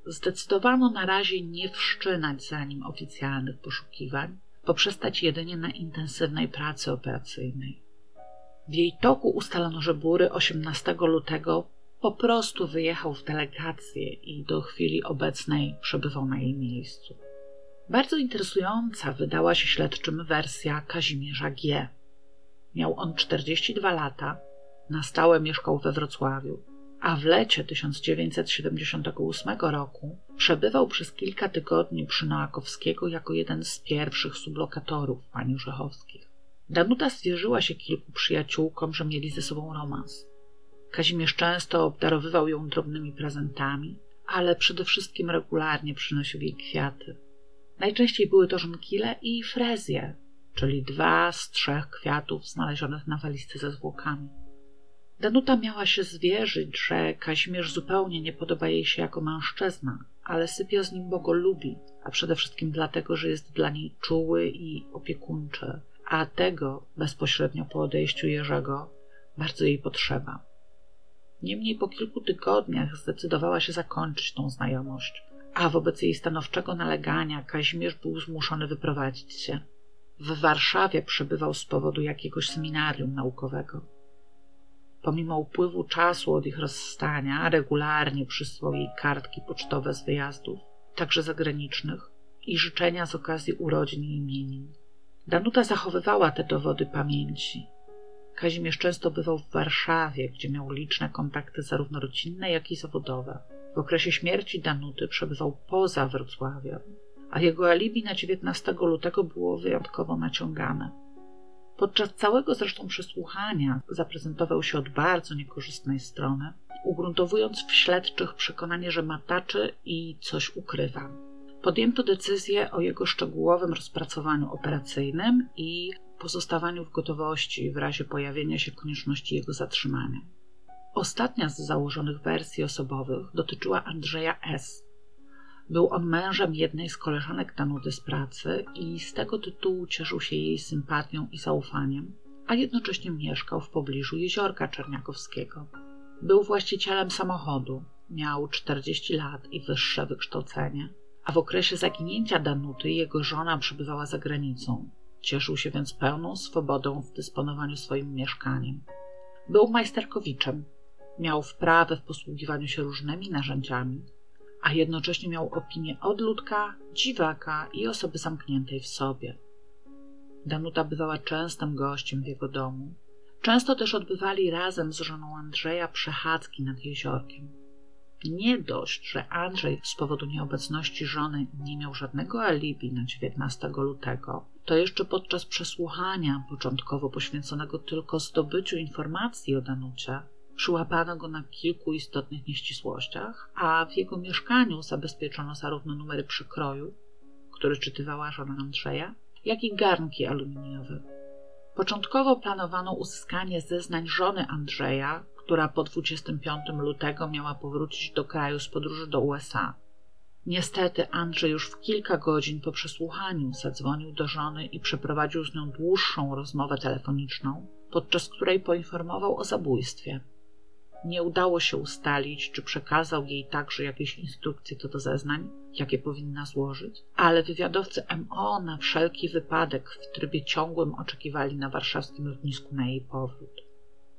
Zdecydowano na razie nie wszczynać za nim oficjalnych poszukiwań, poprzestać jedynie na intensywnej pracy operacyjnej. W jej toku ustalono, że Bury 18 lutego po prostu wyjechał w delegację i do chwili obecnej przebywał na jej miejscu. Bardzo interesująca wydała się śledczym wersja Kazimierza G. Miał on 42 lata, na stałe mieszkał we Wrocławiu, a w lecie 1978 roku przebywał przez kilka tygodni przy Noakowskiego jako jeden z pierwszych sublokatorów pani Rzechowskich. Danuta zwierzyła się kilku przyjaciółkom, że mieli ze sobą romans. Kazimierz często obdarowywał ją drobnymi prezentami, ale przede wszystkim regularnie przynosił jej kwiaty. Najczęściej były to żonkile i frezje, czyli dwa z trzech kwiatów znalezionych na walizce ze zwłokami. Danuta miała się zwierzyć, że Kazimierz zupełnie nie podoba jej się jako mężczyzna, ale sypia z nim, bo go lubi, a przede wszystkim dlatego, że jest dla niej czuły i opiekuńczy, a tego bezpośrednio po odejściu Jerzego bardzo jej potrzeba. Niemniej po kilku tygodniach zdecydowała się zakończyć tą znajomość, a wobec jej stanowczego nalegania Kazimierz był zmuszony wyprowadzić się. W Warszawie przebywał z powodu jakiegoś seminarium naukowego. Pomimo upływu czasu od ich rozstania, regularnie przysłał jej kartki pocztowe z wyjazdów, także zagranicznych, i życzenia z okazji urodzin i imienin. Danuta zachowywała te dowody pamięci. Kazimierz często bywał w Warszawie, gdzie miał liczne kontakty zarówno rodzinne, jak i zawodowe. W okresie śmierci Danuty przebywał poza Wrocławiem, a jego alibi na 19 lutego było wyjątkowo naciągane. Podczas całego zresztą przesłuchania zaprezentował się od bardzo niekorzystnej strony, ugruntowując w śledczych przekonanie, że mataczy i coś ukrywa. Podjęto decyzję o jego szczegółowym rozpracowaniu operacyjnym i pozostawaniu w gotowości w razie pojawienia się konieczności jego zatrzymania. Ostatnia z założonych wersji osobowych dotyczyła Andrzeja S. Był on mężem jednej z koleżanek Danuty z pracy i z tego tytułu cieszył się jej sympatią i zaufaniem, a jednocześnie mieszkał w pobliżu jeziorka Czerniakowskiego. Był właścicielem samochodu, miał 40 lat i wyższe wykształcenie, a w okresie zaginięcia Danuty jego żona przebywała za granicą. Cieszył się więc pełną swobodą w dysponowaniu swoim mieszkaniem. Był majsterkowiczem, miał wprawę w posługiwaniu się różnymi narzędziami, a jednocześnie miał opinię odludka, dziwaka i osoby zamkniętej w sobie. Danuta bywała częstym gościem w jego domu. Często też odbywali razem z żoną Andrzeja przechadzki nad jeziorkiem. Nie dość, że Andrzej z powodu nieobecności żony nie miał żadnego alibi na 19 lutego, to jeszcze podczas przesłuchania, początkowo poświęconego tylko zdobyciu informacji o Danucie, Przyłapano go na kilku istotnych nieścisłościach, a w jego mieszkaniu zabezpieczono zarówno numery przykroju, który czytywała żona Andrzeja, jak i garnki aluminiowe. Początkowo planowano uzyskanie zeznań żony Andrzeja, która po 25 lutego miała powrócić do kraju z podróży do USA. Niestety Andrzej już w kilka godzin po przesłuchaniu zadzwonił do żony i przeprowadził z nią dłuższą rozmowę telefoniczną, podczas której poinformował o zabójstwie. Nie udało się ustalić, czy przekazał jej także jakieś instrukcje co do zeznań, jakie powinna złożyć, ale wywiadowcy MO na wszelki wypadek w trybie ciągłym oczekiwali na warszawskim lotnisku na jej powrót.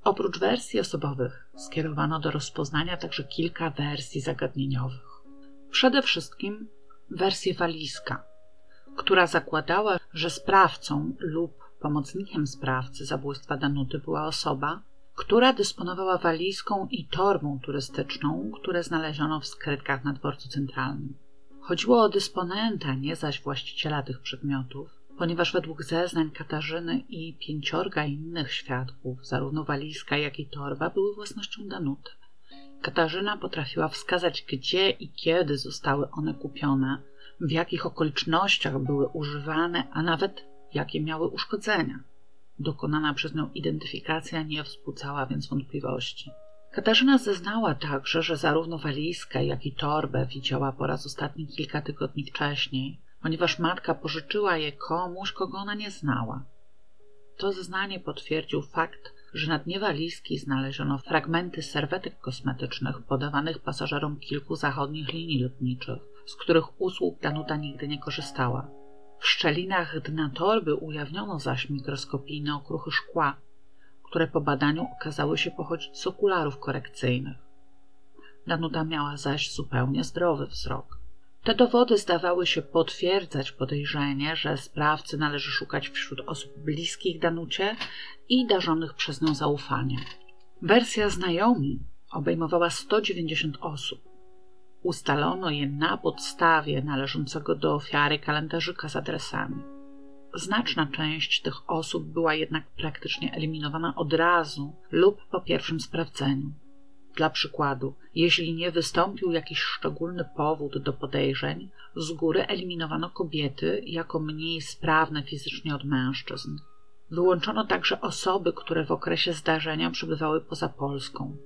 Oprócz wersji osobowych skierowano do rozpoznania także kilka wersji zagadnieniowych. Przede wszystkim wersję walizka, która zakładała, że sprawcą lub pomocnikiem sprawcy zabójstwa Danuty była osoba, która dysponowała walizką i torbą turystyczną, które znaleziono w skrytkach na dworcu centralnym. Chodziło o dysponenta, nie zaś właściciela tych przedmiotów, ponieważ według zeznań Katarzyny i pięciorga innych świadków, zarówno walizka, jak i torba były własnością Danuty. Katarzyna potrafiła wskazać, gdzie i kiedy zostały one kupione, w jakich okolicznościach były używane, a nawet jakie miały uszkodzenia. Dokonana przez nią identyfikacja nie wzbudzała więc wątpliwości. Katarzyna zeznała także, że zarówno walizkę, jak i torbę widziała po raz ostatni kilka tygodni wcześniej, ponieważ matka pożyczyła je komuś, kogo ona nie znała. To zeznanie potwierdził fakt, że na dnie walizki znaleziono fragmenty serwetek kosmetycznych podawanych pasażerom kilku zachodnich linii lotniczych, z których usług Danuta nigdy nie korzystała. W szczelinach dna torby ujawniono zaś mikroskopijne okruchy szkła, które po badaniu okazały się pochodzić z okularów korekcyjnych. Danuta miała zaś zupełnie zdrowy wzrok. Te dowody zdawały się potwierdzać podejrzenie, że sprawcy należy szukać wśród osób bliskich Danucie i darzonych przez nią zaufaniem. Wersja znajomi obejmowała 190 osób. Ustalono je na podstawie należącego do ofiary kalendarzyka z adresami. Znaczna część tych osób była jednak praktycznie eliminowana od razu lub po pierwszym sprawdzeniu. Dla przykładu, jeśli nie wystąpił jakiś szczególny powód do podejrzeń, z góry eliminowano kobiety jako mniej sprawne fizycznie od mężczyzn. Wyłączono także osoby, które w okresie zdarzenia przebywały poza Polską.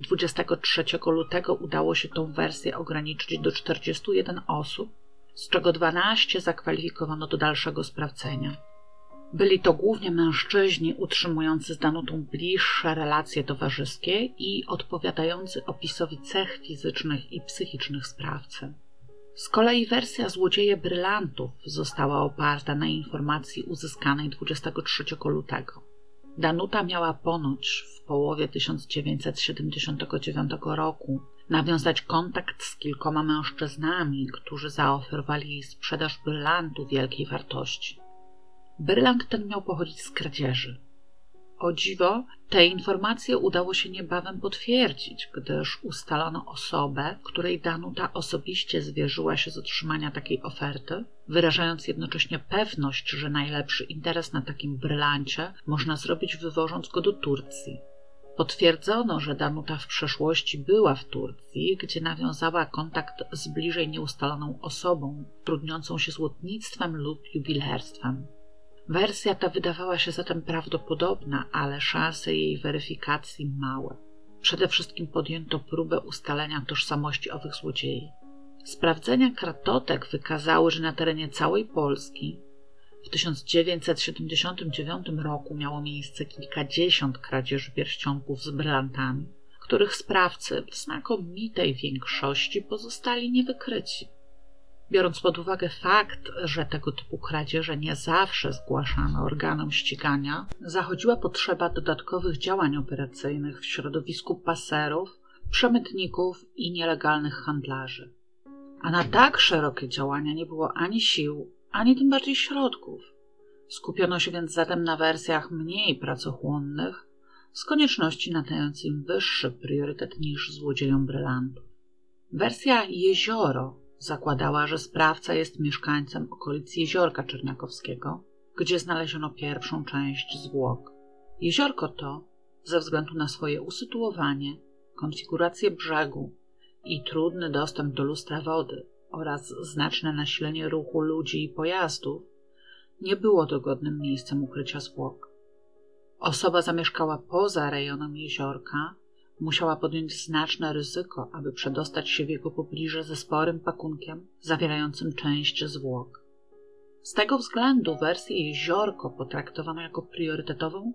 23 lutego udało się tą wersję ograniczyć do 41 osób, z czego 12 zakwalifikowano do dalszego sprawdzenia. Byli to głównie mężczyźni utrzymujący z Danutą bliższe relacje towarzyskie i odpowiadający opisowi cech fizycznych i psychicznych sprawcy. Z kolei wersja Złodzieje Brylantów została oparta na informacji uzyskanej 23 lutego. Danuta miała ponoć w połowie 1979 roku nawiązać kontakt z kilkoma mężczyznami, którzy zaoferowali jej sprzedaż brylantu wielkiej wartości. Brylant ten miał pochodzić z kradzieży. O dziwo, te informacje udało się niebawem potwierdzić, gdyż ustalono osobę, której Danuta osobiście zwierzyła się z otrzymania takiej oferty, wyrażając jednocześnie pewność, że najlepszy interes na takim brylancie można zrobić wywożąc go do Turcji. Potwierdzono, że Danuta w przeszłości była w Turcji, gdzie nawiązała kontakt z bliżej nieustaloną osobą, trudniącą się złotnictwem lub jubilerstwem. Wersja ta wydawała się zatem prawdopodobna, ale szanse jej weryfikacji małe. Przede wszystkim podjęto próbę ustalenia tożsamości owych złodziei. Sprawdzenia kratotek wykazały, że na terenie całej Polski w 1979 roku miało miejsce kilkadziesiąt kradzieży pierścionków z brylantami, których sprawcy w znakomitej większości pozostali niewykryci. Biorąc pod uwagę fakt, że tego typu kradzieże nie zawsze zgłaszano organom ścigania, zachodziła potrzeba dodatkowych działań operacyjnych w środowisku paserów, przemytników i nielegalnych handlarzy. A na tak szerokie działania nie było ani sił, ani tym bardziej środków. Skupiono się więc zatem na wersjach mniej pracochłonnych, z konieczności nadając im wyższy priorytet niż złodziejom brylantów. Wersja jezioro zakładała, że sprawca jest mieszkańcem okolic Jeziorka Czerniakowskiego, gdzie znaleziono pierwszą część zwłok. Jeziorko to, ze względu na swoje usytuowanie, konfigurację brzegu i trudny dostęp do lustra wody oraz znaczne nasilenie ruchu ludzi i pojazdów, nie było dogodnym miejscem ukrycia zwłok. Osoba zamieszkała poza rejonem jeziorka musiała podjąć znaczne ryzyko, aby przedostać się w jego pobliże ze sporym pakunkiem zawierającym część zwłok. Z tego względu wersję jeziorko potraktowano jako priorytetową,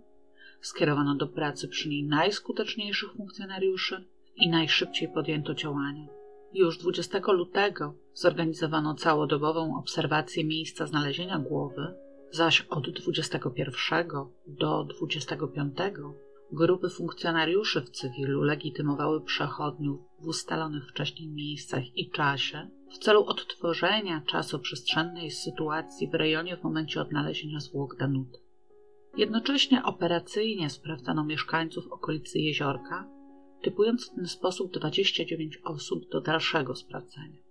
skierowano do pracy przy niej najskuteczniejszych funkcjonariuszy i najszybciej podjęto działania. Już 20 lutego zorganizowano całodobową obserwację miejsca znalezienia głowy, zaś od 21 do 25 Grupy funkcjonariuszy w cywilu legitymowały przechodniów w ustalonych wcześniej miejscach i czasie w celu odtworzenia czasoprzestrzennej sytuacji w rejonie w momencie odnalezienia zwłok Danuty. Jednocześnie operacyjnie sprawdzano mieszkańców okolicy jeziorka, typując w ten sposób 29 osób do dalszego sprawdzenia.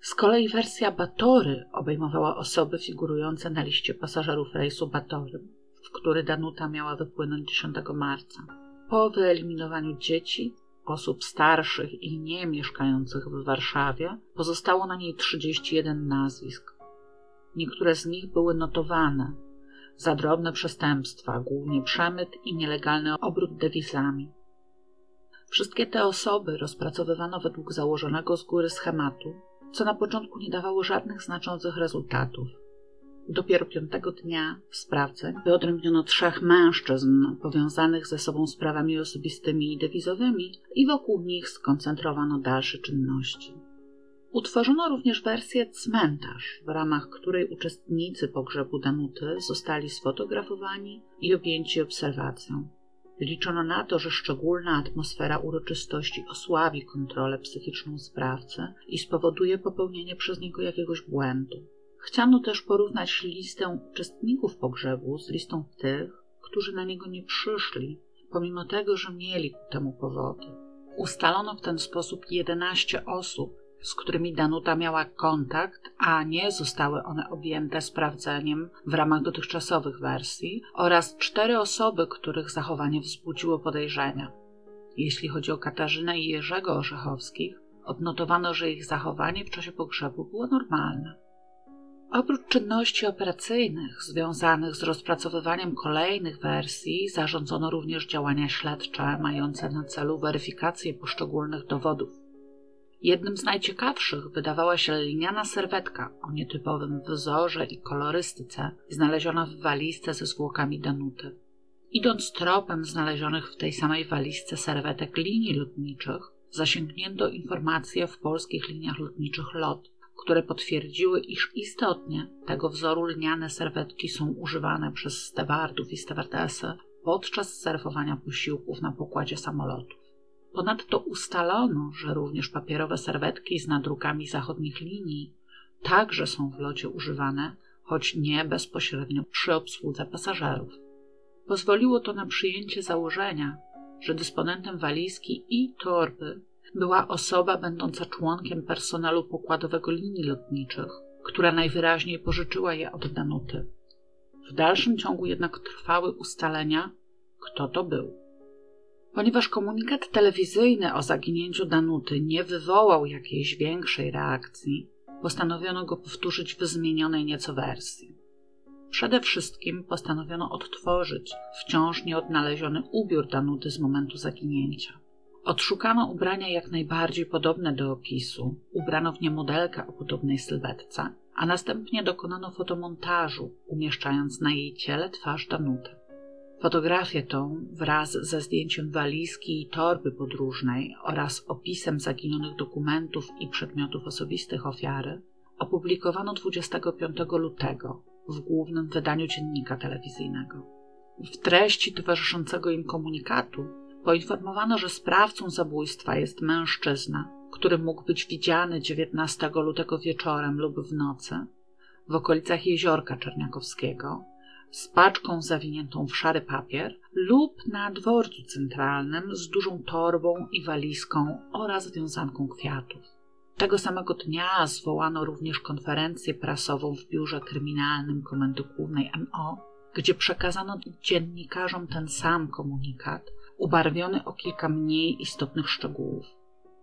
Z kolei wersja Batory obejmowała osoby figurujące na liście pasażerów rejsu Batorym, w który Danuta miała wypłynąć 10 marca. Po wyeliminowaniu dzieci, osób starszych i nie mieszkających w Warszawie, pozostało na niej 31 nazwisk. Niektóre z nich były notowane za drobne przestępstwa, głównie przemyt i nielegalny obrót dewizami. Wszystkie te osoby rozpracowywano według założonego z góry schematu, co na początku nie dawało żadnych znaczących rezultatów. Dopiero piątego dnia sprawceń wyodrębniono trzech mężczyzn powiązanych ze sobą sprawami osobistymi i dewizowymi i wokół nich skoncentrowano dalsze czynności. Utworzono również wersję cmentarz, w ramach której uczestnicy pogrzebu Danuty zostali sfotografowani i objęci obserwacją. Liczono na to, że szczególna atmosfera uroczystości osłabi kontrolę psychiczną sprawcy i spowoduje popełnienie przez niego jakiegoś błędu. Chciano też porównać listę uczestników pogrzebu z listą tych, którzy na niego nie przyszli, pomimo tego, że mieli ku temu powody. Ustalono w ten sposób 11 osób, z którymi Danuta miała kontakt, a nie zostały one objęte sprawdzeniem w ramach dotychczasowych wersji, oraz cztery osoby, których zachowanie wzbudziło podejrzenia. Jeśli chodzi o Katarzynę i Jerzego Orzechowskich, odnotowano, że ich zachowanie w czasie pogrzebu było normalne. Oprócz czynności operacyjnych związanych z rozpracowywaniem kolejnych wersji, zarządzono również działania śledcze mające na celu weryfikację poszczególnych dowodów. Jednym z najciekawszych wydawała się liniana serwetka o nietypowym wzorze i kolorystyce, znaleziona w walizce ze zwłokami Danuty. Idąc tropem znalezionych w tej samej walizce serwetek linii lotniczych, zasięgnięto informacje w polskich liniach lotniczych LOT, które potwierdziły, iż istotnie tego wzoru lniane serwetki są używane przez stewardów i stewardesy podczas serwowania posiłków na pokładzie samolotów. Ponadto ustalono, że również papierowe serwetki z nadrukami zachodnich linii także są w locie używane, choć nie bezpośrednio przy obsłudze pasażerów. Pozwoliło to na przyjęcie założenia, że dysponentem walizki i torby była osoba będąca członkiem personelu pokładowego linii lotniczych, która najwyraźniej pożyczyła je od Danuty. W dalszym ciągu jednak trwały ustalenia, kto to był. Ponieważ komunikat telewizyjny o zaginięciu Danuty nie wywołał jakiejś większej reakcji, postanowiono go powtórzyć w zmienionej nieco wersji. Przede wszystkim postanowiono odtworzyć wciąż nieodnaleziony ubiór Danuty z momentu zaginięcia. Odszukano ubrania jak najbardziej podobne do opisu, ubrano w nie modelkę o podobnej sylwetce, a następnie dokonano fotomontażu, umieszczając na jej ciele twarz Danuty. Fotografię tą wraz ze zdjęciem walizki i torby podróżnej oraz opisem zaginionych dokumentów i przedmiotów osobistych ofiary opublikowano 25 lutego w głównym wydaniu dziennika telewizyjnego. W treści towarzyszącego im komunikatu poinformowano, że sprawcą zabójstwa jest mężczyzna, który mógł być widziany 19 lutego wieczorem lub w nocy w okolicach jeziorka Czerniakowskiego z paczką zawiniętą w szary papier lub na dworcu centralnym z dużą torbą i walizką oraz wiązanką kwiatów. Tego samego dnia zwołano również konferencję prasową w biurze kryminalnym Komendy Głównej MO, gdzie przekazano dziennikarzom ten sam komunikat, ubarwiony o kilka mniej istotnych szczegółów.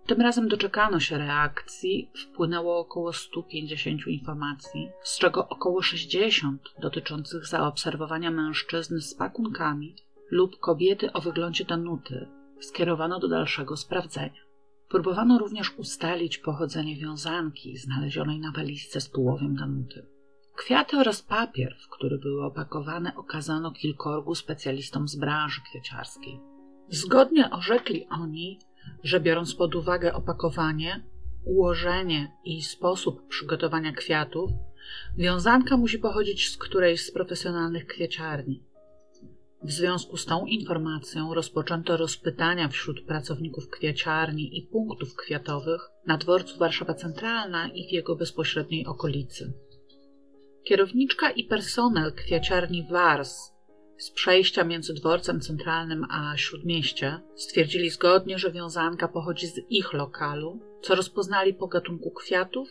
Tym razem doczekano się reakcji, wpłynęło około 150 informacji, z czego około 60 dotyczących zaobserwowania mężczyzny z pakunkami lub kobiety o wyglądzie Danuty skierowano do dalszego sprawdzenia. Próbowano również ustalić pochodzenie wiązanki znalezionej na walizce z tułowiem Danuty. Kwiaty oraz papier, w który były opakowane, okazano kilkorgu specjalistom z branży kwieciarskiej. Zgodnie orzekli oni, że biorąc pod uwagę opakowanie, ułożenie i sposób przygotowania kwiatów, wiązanka musi pochodzić z którejś z profesjonalnych kwieciarni. W związku z tą informacją rozpoczęto rozpytania wśród pracowników kwieciarni i punktów kwiatowych na dworcu Warszawa Centralna i w jego bezpośredniej okolicy. Kierowniczka i personel kwieciarni Wars z przejścia między dworcem centralnym a śródmieście stwierdzili zgodnie, że wiązanka pochodzi z ich lokalu, co rozpoznali po gatunku kwiatów,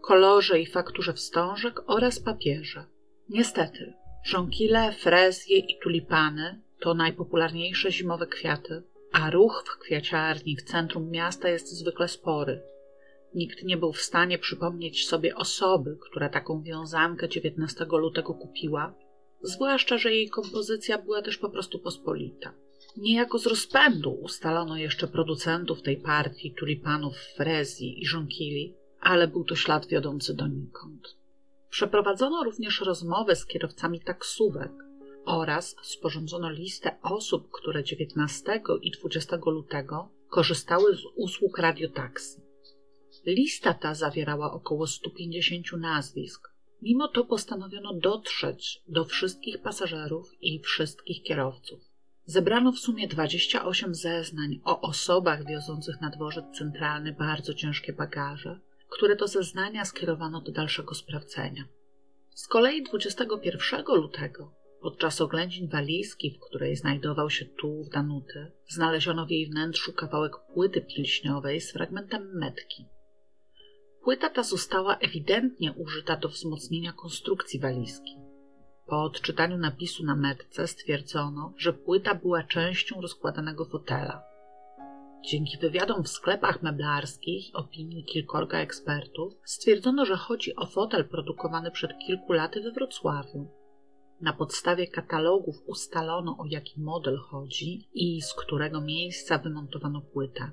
kolorze i fakturze wstążek oraz papierze. Niestety, żonkile, frezje i tulipany to najpopularniejsze zimowe kwiaty, a ruch w kwiaciarni w centrum miasta jest zwykle spory. Nikt nie był w stanie przypomnieć sobie osoby, która taką wiązankę 19 lutego kupiła zwłaszcza, że jej kompozycja była też po prostu pospolita. Niejako z rozpędu ustalono jeszcze producentów tej partii tulipanów Frezji i Żonkili, ale był to ślad wiodący donikąd. Przeprowadzono również rozmowę z kierowcami taksówek oraz sporządzono listę osób, które 19 i 20 lutego korzystały z usług radiotaksy. Lista ta zawierała około 150 nazwisk, Mimo to postanowiono dotrzeć do wszystkich pasażerów i wszystkich kierowców. Zebrano w sumie 28 zeznań o osobach wiozących na dworzec centralny bardzo ciężkie bagaże, które to zeznania skierowano do dalszego sprawdzenia. Z kolei 21 lutego, podczas oględzin walizki, w której znajdował się tułów Danuty, znaleziono w jej wnętrzu kawałek płyty pilśniowej z fragmentem metki. Płyta ta została ewidentnie użyta do wzmocnienia konstrukcji walizki. Po odczytaniu napisu na metce stwierdzono, że płyta była częścią rozkładanego fotela. Dzięki wywiadom w sklepach meblarskich i opinii kilkorga ekspertów stwierdzono, że chodzi o fotel produkowany przed kilku laty we Wrocławiu. Na podstawie katalogów ustalono o jaki model chodzi i z którego miejsca wymontowano płytę.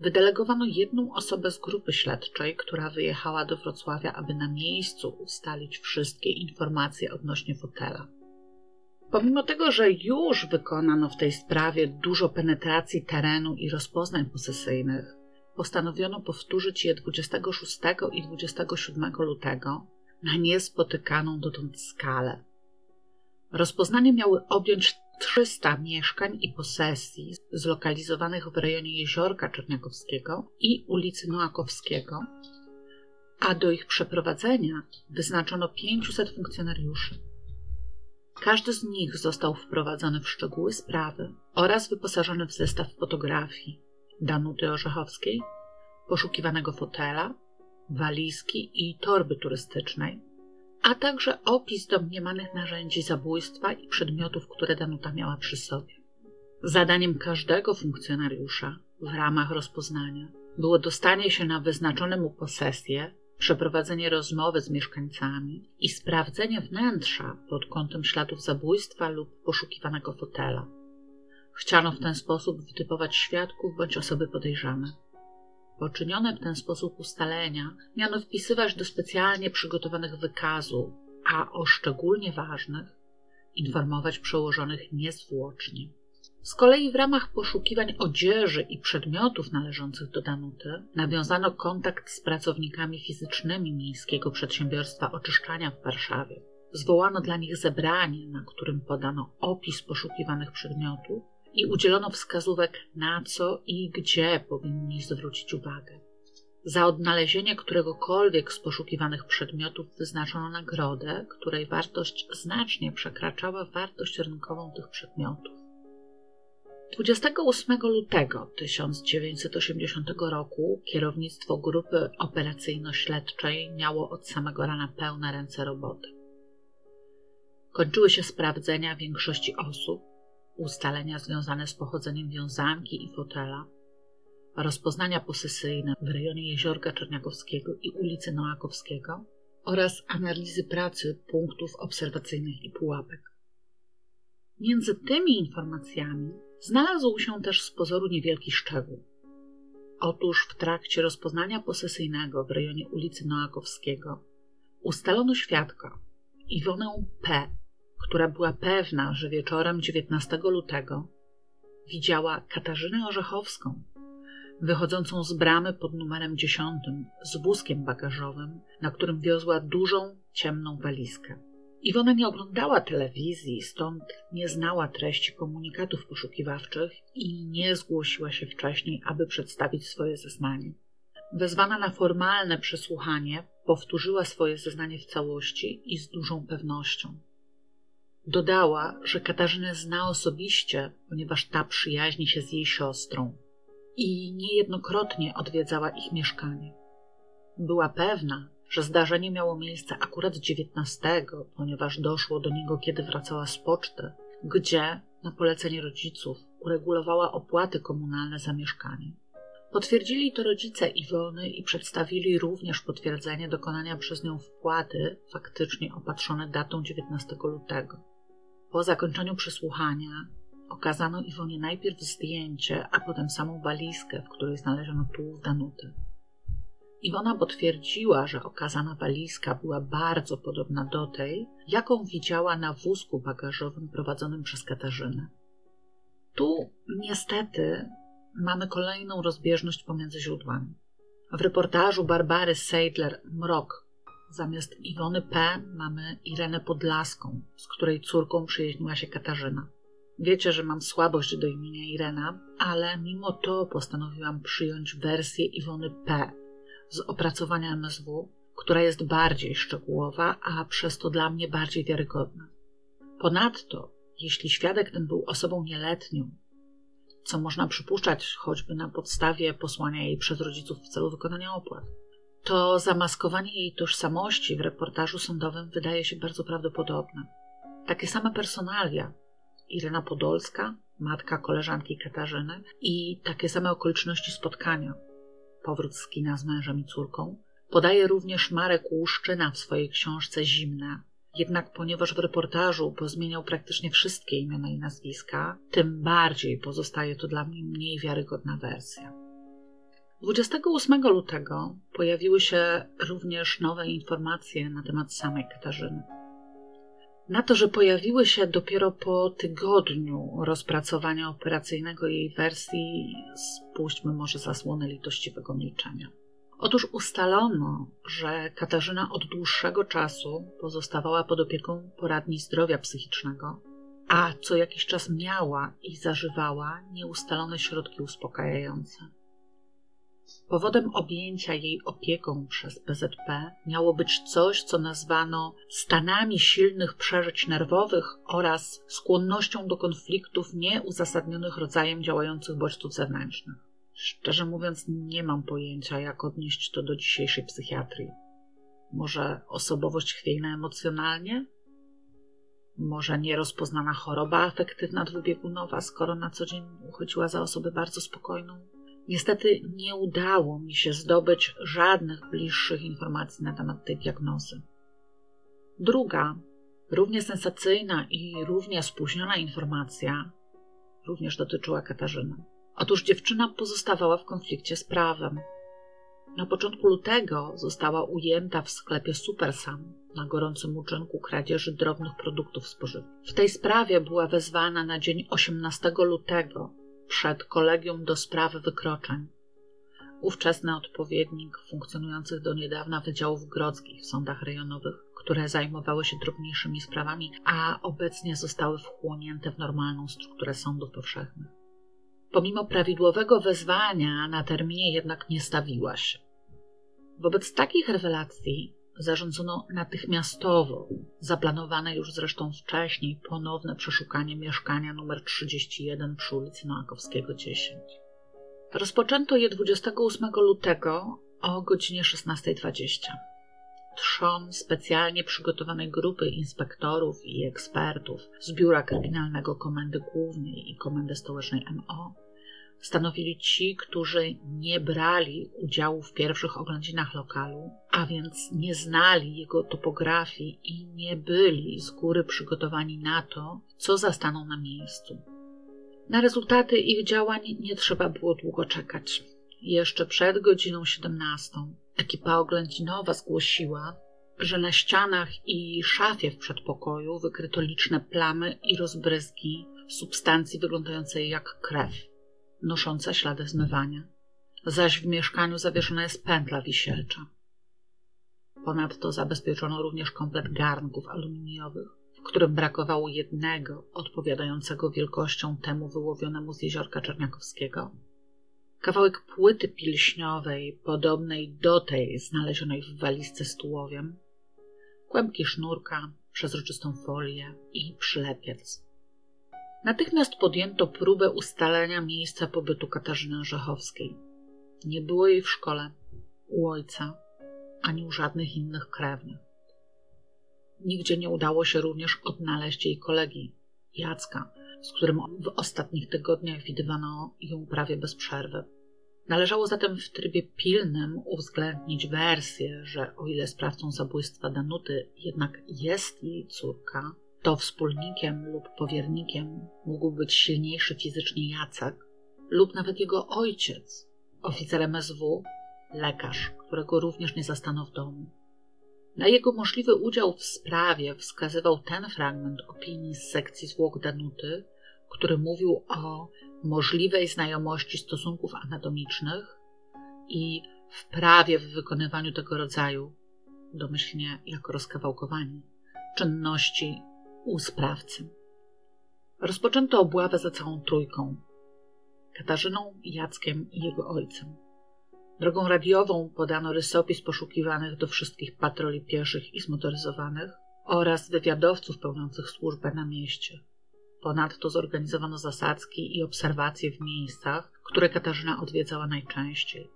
Wydelegowano jedną osobę z grupy śledczej, która wyjechała do Wrocławia, aby na miejscu ustalić wszystkie informacje odnośnie fotela. Pomimo tego, że już wykonano w tej sprawie dużo penetracji terenu i rozpoznań posesyjnych, postanowiono powtórzyć je 26 i 27 lutego na niespotykaną dotąd skalę. Rozpoznanie miały objąć 300 mieszkań i posesji zlokalizowanych w rejonie Jeziorka Czerniakowskiego i ulicy Noakowskiego, a do ich przeprowadzenia wyznaczono 500 funkcjonariuszy. Każdy z nich został wprowadzony w szczegóły sprawy oraz wyposażony w zestaw fotografii Danuty Orzechowskiej, poszukiwanego fotela, walizki i torby turystycznej, a także opis domniemanych narzędzi zabójstwa i przedmiotów, które Danuta miała przy sobie. Zadaniem każdego funkcjonariusza w ramach rozpoznania było dostanie się na wyznaczone mu posesje, przeprowadzenie rozmowy z mieszkańcami i sprawdzenie wnętrza pod kątem śladów zabójstwa lub poszukiwanego fotela. Chciano w ten sposób wytypować świadków bądź osoby podejrzane. Poczynione w ten sposób ustalenia miano wpisywać do specjalnie przygotowanych wykazów, a o szczególnie ważnych informować przełożonych niezwłocznie. Z kolei w ramach poszukiwań odzieży i przedmiotów należących do Danuty nawiązano kontakt z pracownikami fizycznymi Miejskiego Przedsiębiorstwa Oczyszczania w Warszawie. Zwołano dla nich zebranie, na którym podano opis poszukiwanych przedmiotów i udzielono wskazówek na co i gdzie powinni zwrócić uwagę. Za odnalezienie któregokolwiek z poszukiwanych przedmiotów wyznaczono nagrodę, której wartość znacznie przekraczała wartość rynkową tych przedmiotów. 28 lutego 1980 roku kierownictwo grupy operacyjno-śledczej miało od samego rana pełne ręce roboty. Kończyły się sprawdzenia większości osób, ustalenia związane z pochodzeniem wiązanki i fotela, rozpoznania posesyjne w rejonie Jeziorka Czerniakowskiego i ulicy Noakowskiego oraz analizy pracy punktów obserwacyjnych i pułapek. Między tymi informacjami znalazł się też z pozoru niewielki szczegół. Otóż w trakcie rozpoznania posesyjnego w rejonie ulicy Noakowskiego ustalono świadka Iwonę P., która była pewna, że wieczorem 19 lutego widziała Katarzynę Orzechowską, wychodzącą z bramy pod numerem 10 z wózkiem bagażowym, na którym wiozła dużą, ciemną walizkę. Iwona nie oglądała telewizji, stąd nie znała treści komunikatów poszukiwawczych i nie zgłosiła się wcześniej, aby przedstawić swoje zeznanie. Wezwana na formalne przesłuchanie, powtórzyła swoje zeznanie w całości i z dużą pewnością. Dodała, że Katarzynę zna osobiście, ponieważ ta przyjaźni się z jej siostrą i niejednokrotnie odwiedzała ich mieszkanie. Była pewna, że zdarzenie miało miejsce akurat 19, ponieważ doszło do niego, kiedy wracała z poczty, gdzie, na polecenie rodziców, uregulowała opłaty komunalne za mieszkanie. Potwierdzili to rodzice Iwony i przedstawili również potwierdzenie dokonania przez nią wpłaty, faktycznie opatrzone datą 19 lutego. Po zakończeniu przesłuchania okazano Iwonie najpierw zdjęcie, a potem samą walizkę, w której znaleziono tułów Danuty. Iwona potwierdziła, że okazana walizka była bardzo podobna do tej, jaką widziała na wózku bagażowym prowadzonym przez Katarzynę. Tu niestety mamy kolejną rozbieżność pomiędzy źródłami. W reportażu Barbary Seidler Mrok zamiast Iwony P. mamy Irenę Podlaską, z której córką przyjaźniła się Katarzyna. Wiecie, że mam słabość do imienia Irena, ale mimo to postanowiłam przyjąć wersję Iwony P z opracowania MSW, która jest bardziej szczegółowa, a przez to dla mnie bardziej wiarygodna. Ponadto, jeśli świadek ten był osobą nieletnią, co można przypuszczać choćby na podstawie posłania jej przez rodziców w celu wykonania opłat, to zamaskowanie jej tożsamości w reportażu sądowym wydaje się bardzo prawdopodobne. Takie same personalia Irena Podolska, matka koleżanki Katarzyny i takie same okoliczności spotkania powrót z kina z mężem i córką, podaje również Marek Łuszczyna w swojej książce Zimne. Jednak ponieważ w reportażu pozmieniał praktycznie wszystkie imiona i nazwiska, tym bardziej pozostaje to dla mnie mniej wiarygodna wersja. 28 lutego pojawiły się również nowe informacje na temat samej Katarzyny. Na to, że pojawiły się dopiero po tygodniu rozpracowania operacyjnego jej wersji, spuśćmy może zasłonę litościwego milczenia. Otóż ustalono, że Katarzyna od dłuższego czasu pozostawała pod opieką poradni zdrowia psychicznego, a co jakiś czas miała i zażywała nieustalone środki uspokajające. Powodem objęcia jej opieką przez PZP miało być coś, co nazwano stanami silnych przeżyć nerwowych oraz skłonnością do konfliktów nieuzasadnionych rodzajem działających bodźców zewnętrznych. Szczerze mówiąc, nie mam pojęcia, jak odnieść to do dzisiejszej psychiatrii. Może osobowość chwiejna emocjonalnie? Może nierozpoznana choroba afektywna dwubiegunowa, skoro na co dzień uchodziła za osobę bardzo spokojną? Niestety nie udało mi się zdobyć żadnych bliższych informacji na temat tej diagnozy. Druga, równie sensacyjna i równie spóźniona informacja również dotyczyła Katarzyny. Otóż dziewczyna pozostawała w konflikcie z prawem. Na początku lutego została ujęta w sklepie Supersam na gorącym uczynku kradzieży drobnych produktów spożywczych. W tej sprawie była wezwana na dzień 18 lutego przed Kolegium do Spraw Wykroczeń, ówczesny odpowiednik funkcjonujących do niedawna wydziałów grodzkich w sądach rejonowych, które zajmowały się drobniejszymi sprawami, a obecnie zostały wchłonięte w normalną strukturę sądów powszechnych. Pomimo prawidłowego wezwania na terminie jednak nie stawiła się. Wobec takich rewelacji zarządzono natychmiastowo zaplanowane już zresztą wcześniej ponowne przeszukanie mieszkania nr 31 przy ulicy Noakowskiego 10. Rozpoczęto je 28 lutego o godzinie 16.20. Trzon specjalnie przygotowanej grupy inspektorów i ekspertów z Biura Kryminalnego Komendy Głównej i Komendy Stołecznej MO stanowili ci, którzy nie brali udziału w pierwszych oględzinach lokalu, a więc nie znali jego topografii i nie byli z góry przygotowani na to, co zastaną na miejscu. Na rezultaty ich działań nie trzeba było długo czekać. Jeszcze przed godziną 17 ekipa oględzinowa zgłosiła, że na ścianach i szafie w przedpokoju wykryto liczne plamy i rozbryzgi substancji wyglądającej jak krew nosząca ślady zmywania, zaś w mieszkaniu zawieszona jest pętla wisielcza. Ponadto zabezpieczono również komplet garnków aluminiowych, w którym brakowało jednego odpowiadającego wielkością temu wyłowionemu z jeziorka Czerniakowskiego. Kawałek płyty pilśniowej, podobnej do tej znalezionej w walizce z tułowiem, kłębki sznurka, przezroczystą folię i przylepiec. Natychmiast podjęto próbę ustalenia miejsca pobytu Katarzyny Orzechowskiej. Nie było jej w szkole, u ojca, ani u żadnych innych krewnych. Nigdzie nie udało się również odnaleźć jej kolegi, Jacka, z którym w ostatnich tygodniach widywano ją prawie bez przerwy. Należało zatem w trybie pilnym uwzględnić wersję, że o ile sprawcą zabójstwa Danuty jednak jest jej córka, to wspólnikiem lub powiernikiem mógł być silniejszy fizycznie Jacek lub nawet jego ojciec, oficer MSW, lekarz, którego również nie zastano w domu. Na jego możliwy udział w sprawie wskazywał ten fragment opinii z sekcji zwłok Danuty, który mówił o możliwej znajomości stosunków anatomicznych i wprawie w wykonywaniu tego rodzaju, domyślnie jako rozkawałkowanie, czynności u sprawcy. Rozpoczęto obławę za całą trójką Katarzyną, Jackiem i jego ojcem. Drogą radiową podano rysopis poszukiwanych do wszystkich patroli pieszych i zmotoryzowanych oraz wywiadowców pełniących służbę na mieście. Ponadto zorganizowano zasadzki i obserwacje w miejscach, które Katarzyna odwiedzała najczęściej.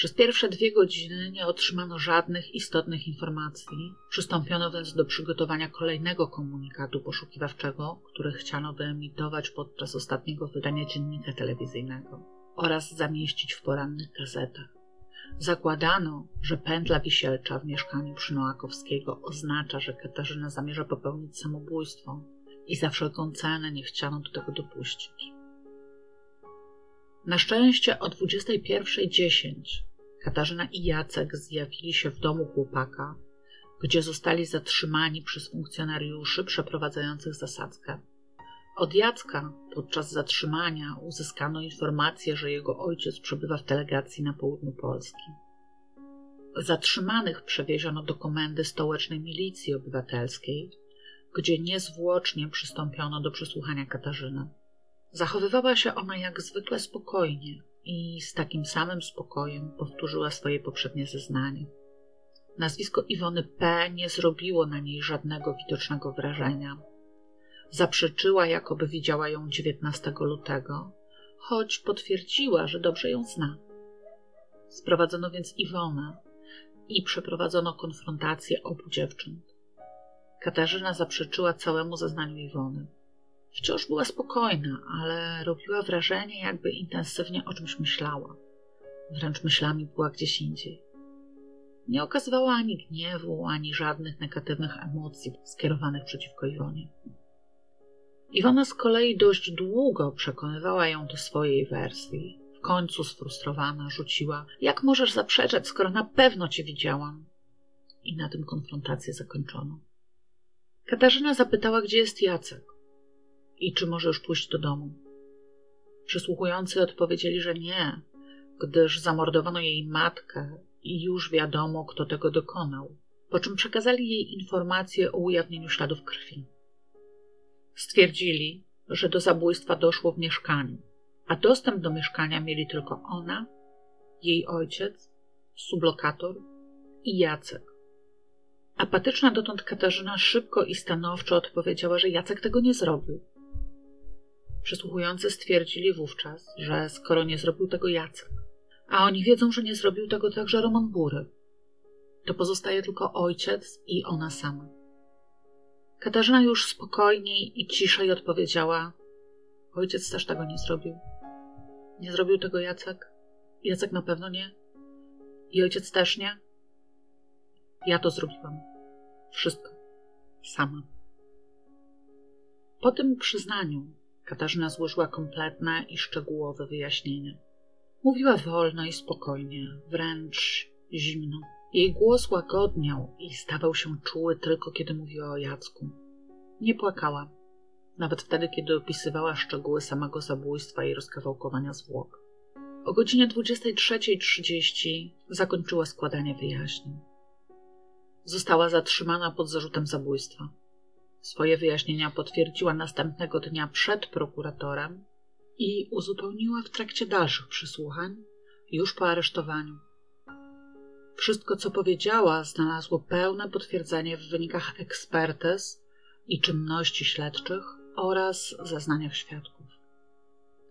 Przez pierwsze dwie godziny nie otrzymano żadnych istotnych informacji. Przystąpiono więc do przygotowania kolejnego komunikatu poszukiwawczego, który chciano wyemitować podczas ostatniego wydania dziennika telewizyjnego oraz zamieścić w porannych gazetach. Zakładano, że pętla wisielcza w mieszkaniu przy Noakowskiego oznacza, że Katarzyna zamierza popełnić samobójstwo i za wszelką cenę nie chciano do tego dopuścić. Na szczęście o 21.10 Katarzyna i Jacek zjawili się w domu chłopaka, gdzie zostali zatrzymani przez funkcjonariuszy przeprowadzających zasadzkę. Od Jacka podczas zatrzymania uzyskano informację, że jego ojciec przebywa w delegacji na południu Polski. Zatrzymanych przewieziono do komendy stołecznej milicji obywatelskiej, gdzie niezwłocznie przystąpiono do przesłuchania Katarzyny. Zachowywała się ona jak zwykle spokojnie i z takim samym spokojem powtórzyła swoje poprzednie zeznanie. Nazwisko Iwony P. nie zrobiło na niej żadnego widocznego wrażenia. Zaprzeczyła, jakoby widziała ją 19 lutego, choć potwierdziła, że dobrze ją zna. Sprowadzono więc Iwonę i przeprowadzono konfrontację obu dziewcząt. Katarzyna zaprzeczyła całemu zeznaniu Iwony. Wciąż była spokojna, ale robiła wrażenie, jakby intensywnie o czymś myślała. Wręcz myślami była gdzieś indziej. Nie okazywała ani gniewu, ani żadnych negatywnych emocji skierowanych przeciwko Iwonie. Iwona z kolei dość długo przekonywała ją do swojej wersji. W końcu sfrustrowana rzuciła: Jak możesz zaprzeczać, skoro na pewno cię widziałam? I na tym konfrontację zakończono. Katarzyna zapytała, gdzie jest Jacek i czy może już pójść do domu. Przysłuchujący odpowiedzieli, że nie, gdyż zamordowano jej matkę i już wiadomo, kto tego dokonał, po czym przekazali jej informację o ujawnieniu śladów krwi. Stwierdzili, że do zabójstwa doszło w mieszkaniu, a dostęp do mieszkania mieli tylko ona, jej ojciec, sublokator i Jacek. Apatyczna dotąd Katarzyna szybko i stanowczo odpowiedziała, że Jacek tego nie zrobił. Przysłuchujący stwierdzili wówczas, że skoro nie zrobił tego Jacek, a oni wiedzą, że nie zrobił tego także Roman Bury, to pozostaje tylko ojciec i ona sama. Katarzyna już spokojniej i ciszej odpowiedziała: Ojciec też tego nie zrobił. Nie zrobił tego Jacek? Jacek na pewno nie. I ojciec też nie? Ja to zrobiłam. Wszystko. Sama. Po tym przyznaniu Katarzyna złożyła kompletne i szczegółowe wyjaśnienie. Mówiła wolno i spokojnie, wręcz zimno. Jej głos łagodniał i stawał się czuły tylko kiedy mówiła o Jacku. Nie płakała, nawet wtedy, kiedy opisywała szczegóły samego zabójstwa i rozkawałkowania zwłok. O godzinie 23.30 zakończyła składanie wyjaśnień. Została zatrzymana pod zarzutem zabójstwa. Swoje wyjaśnienia potwierdziła następnego dnia przed prokuratorem i uzupełniła w trakcie dalszych przesłuchań, już po aresztowaniu. Wszystko, co powiedziała, znalazło pełne potwierdzenie w wynikach ekspertyz i czynności śledczych oraz zeznaniach świadków.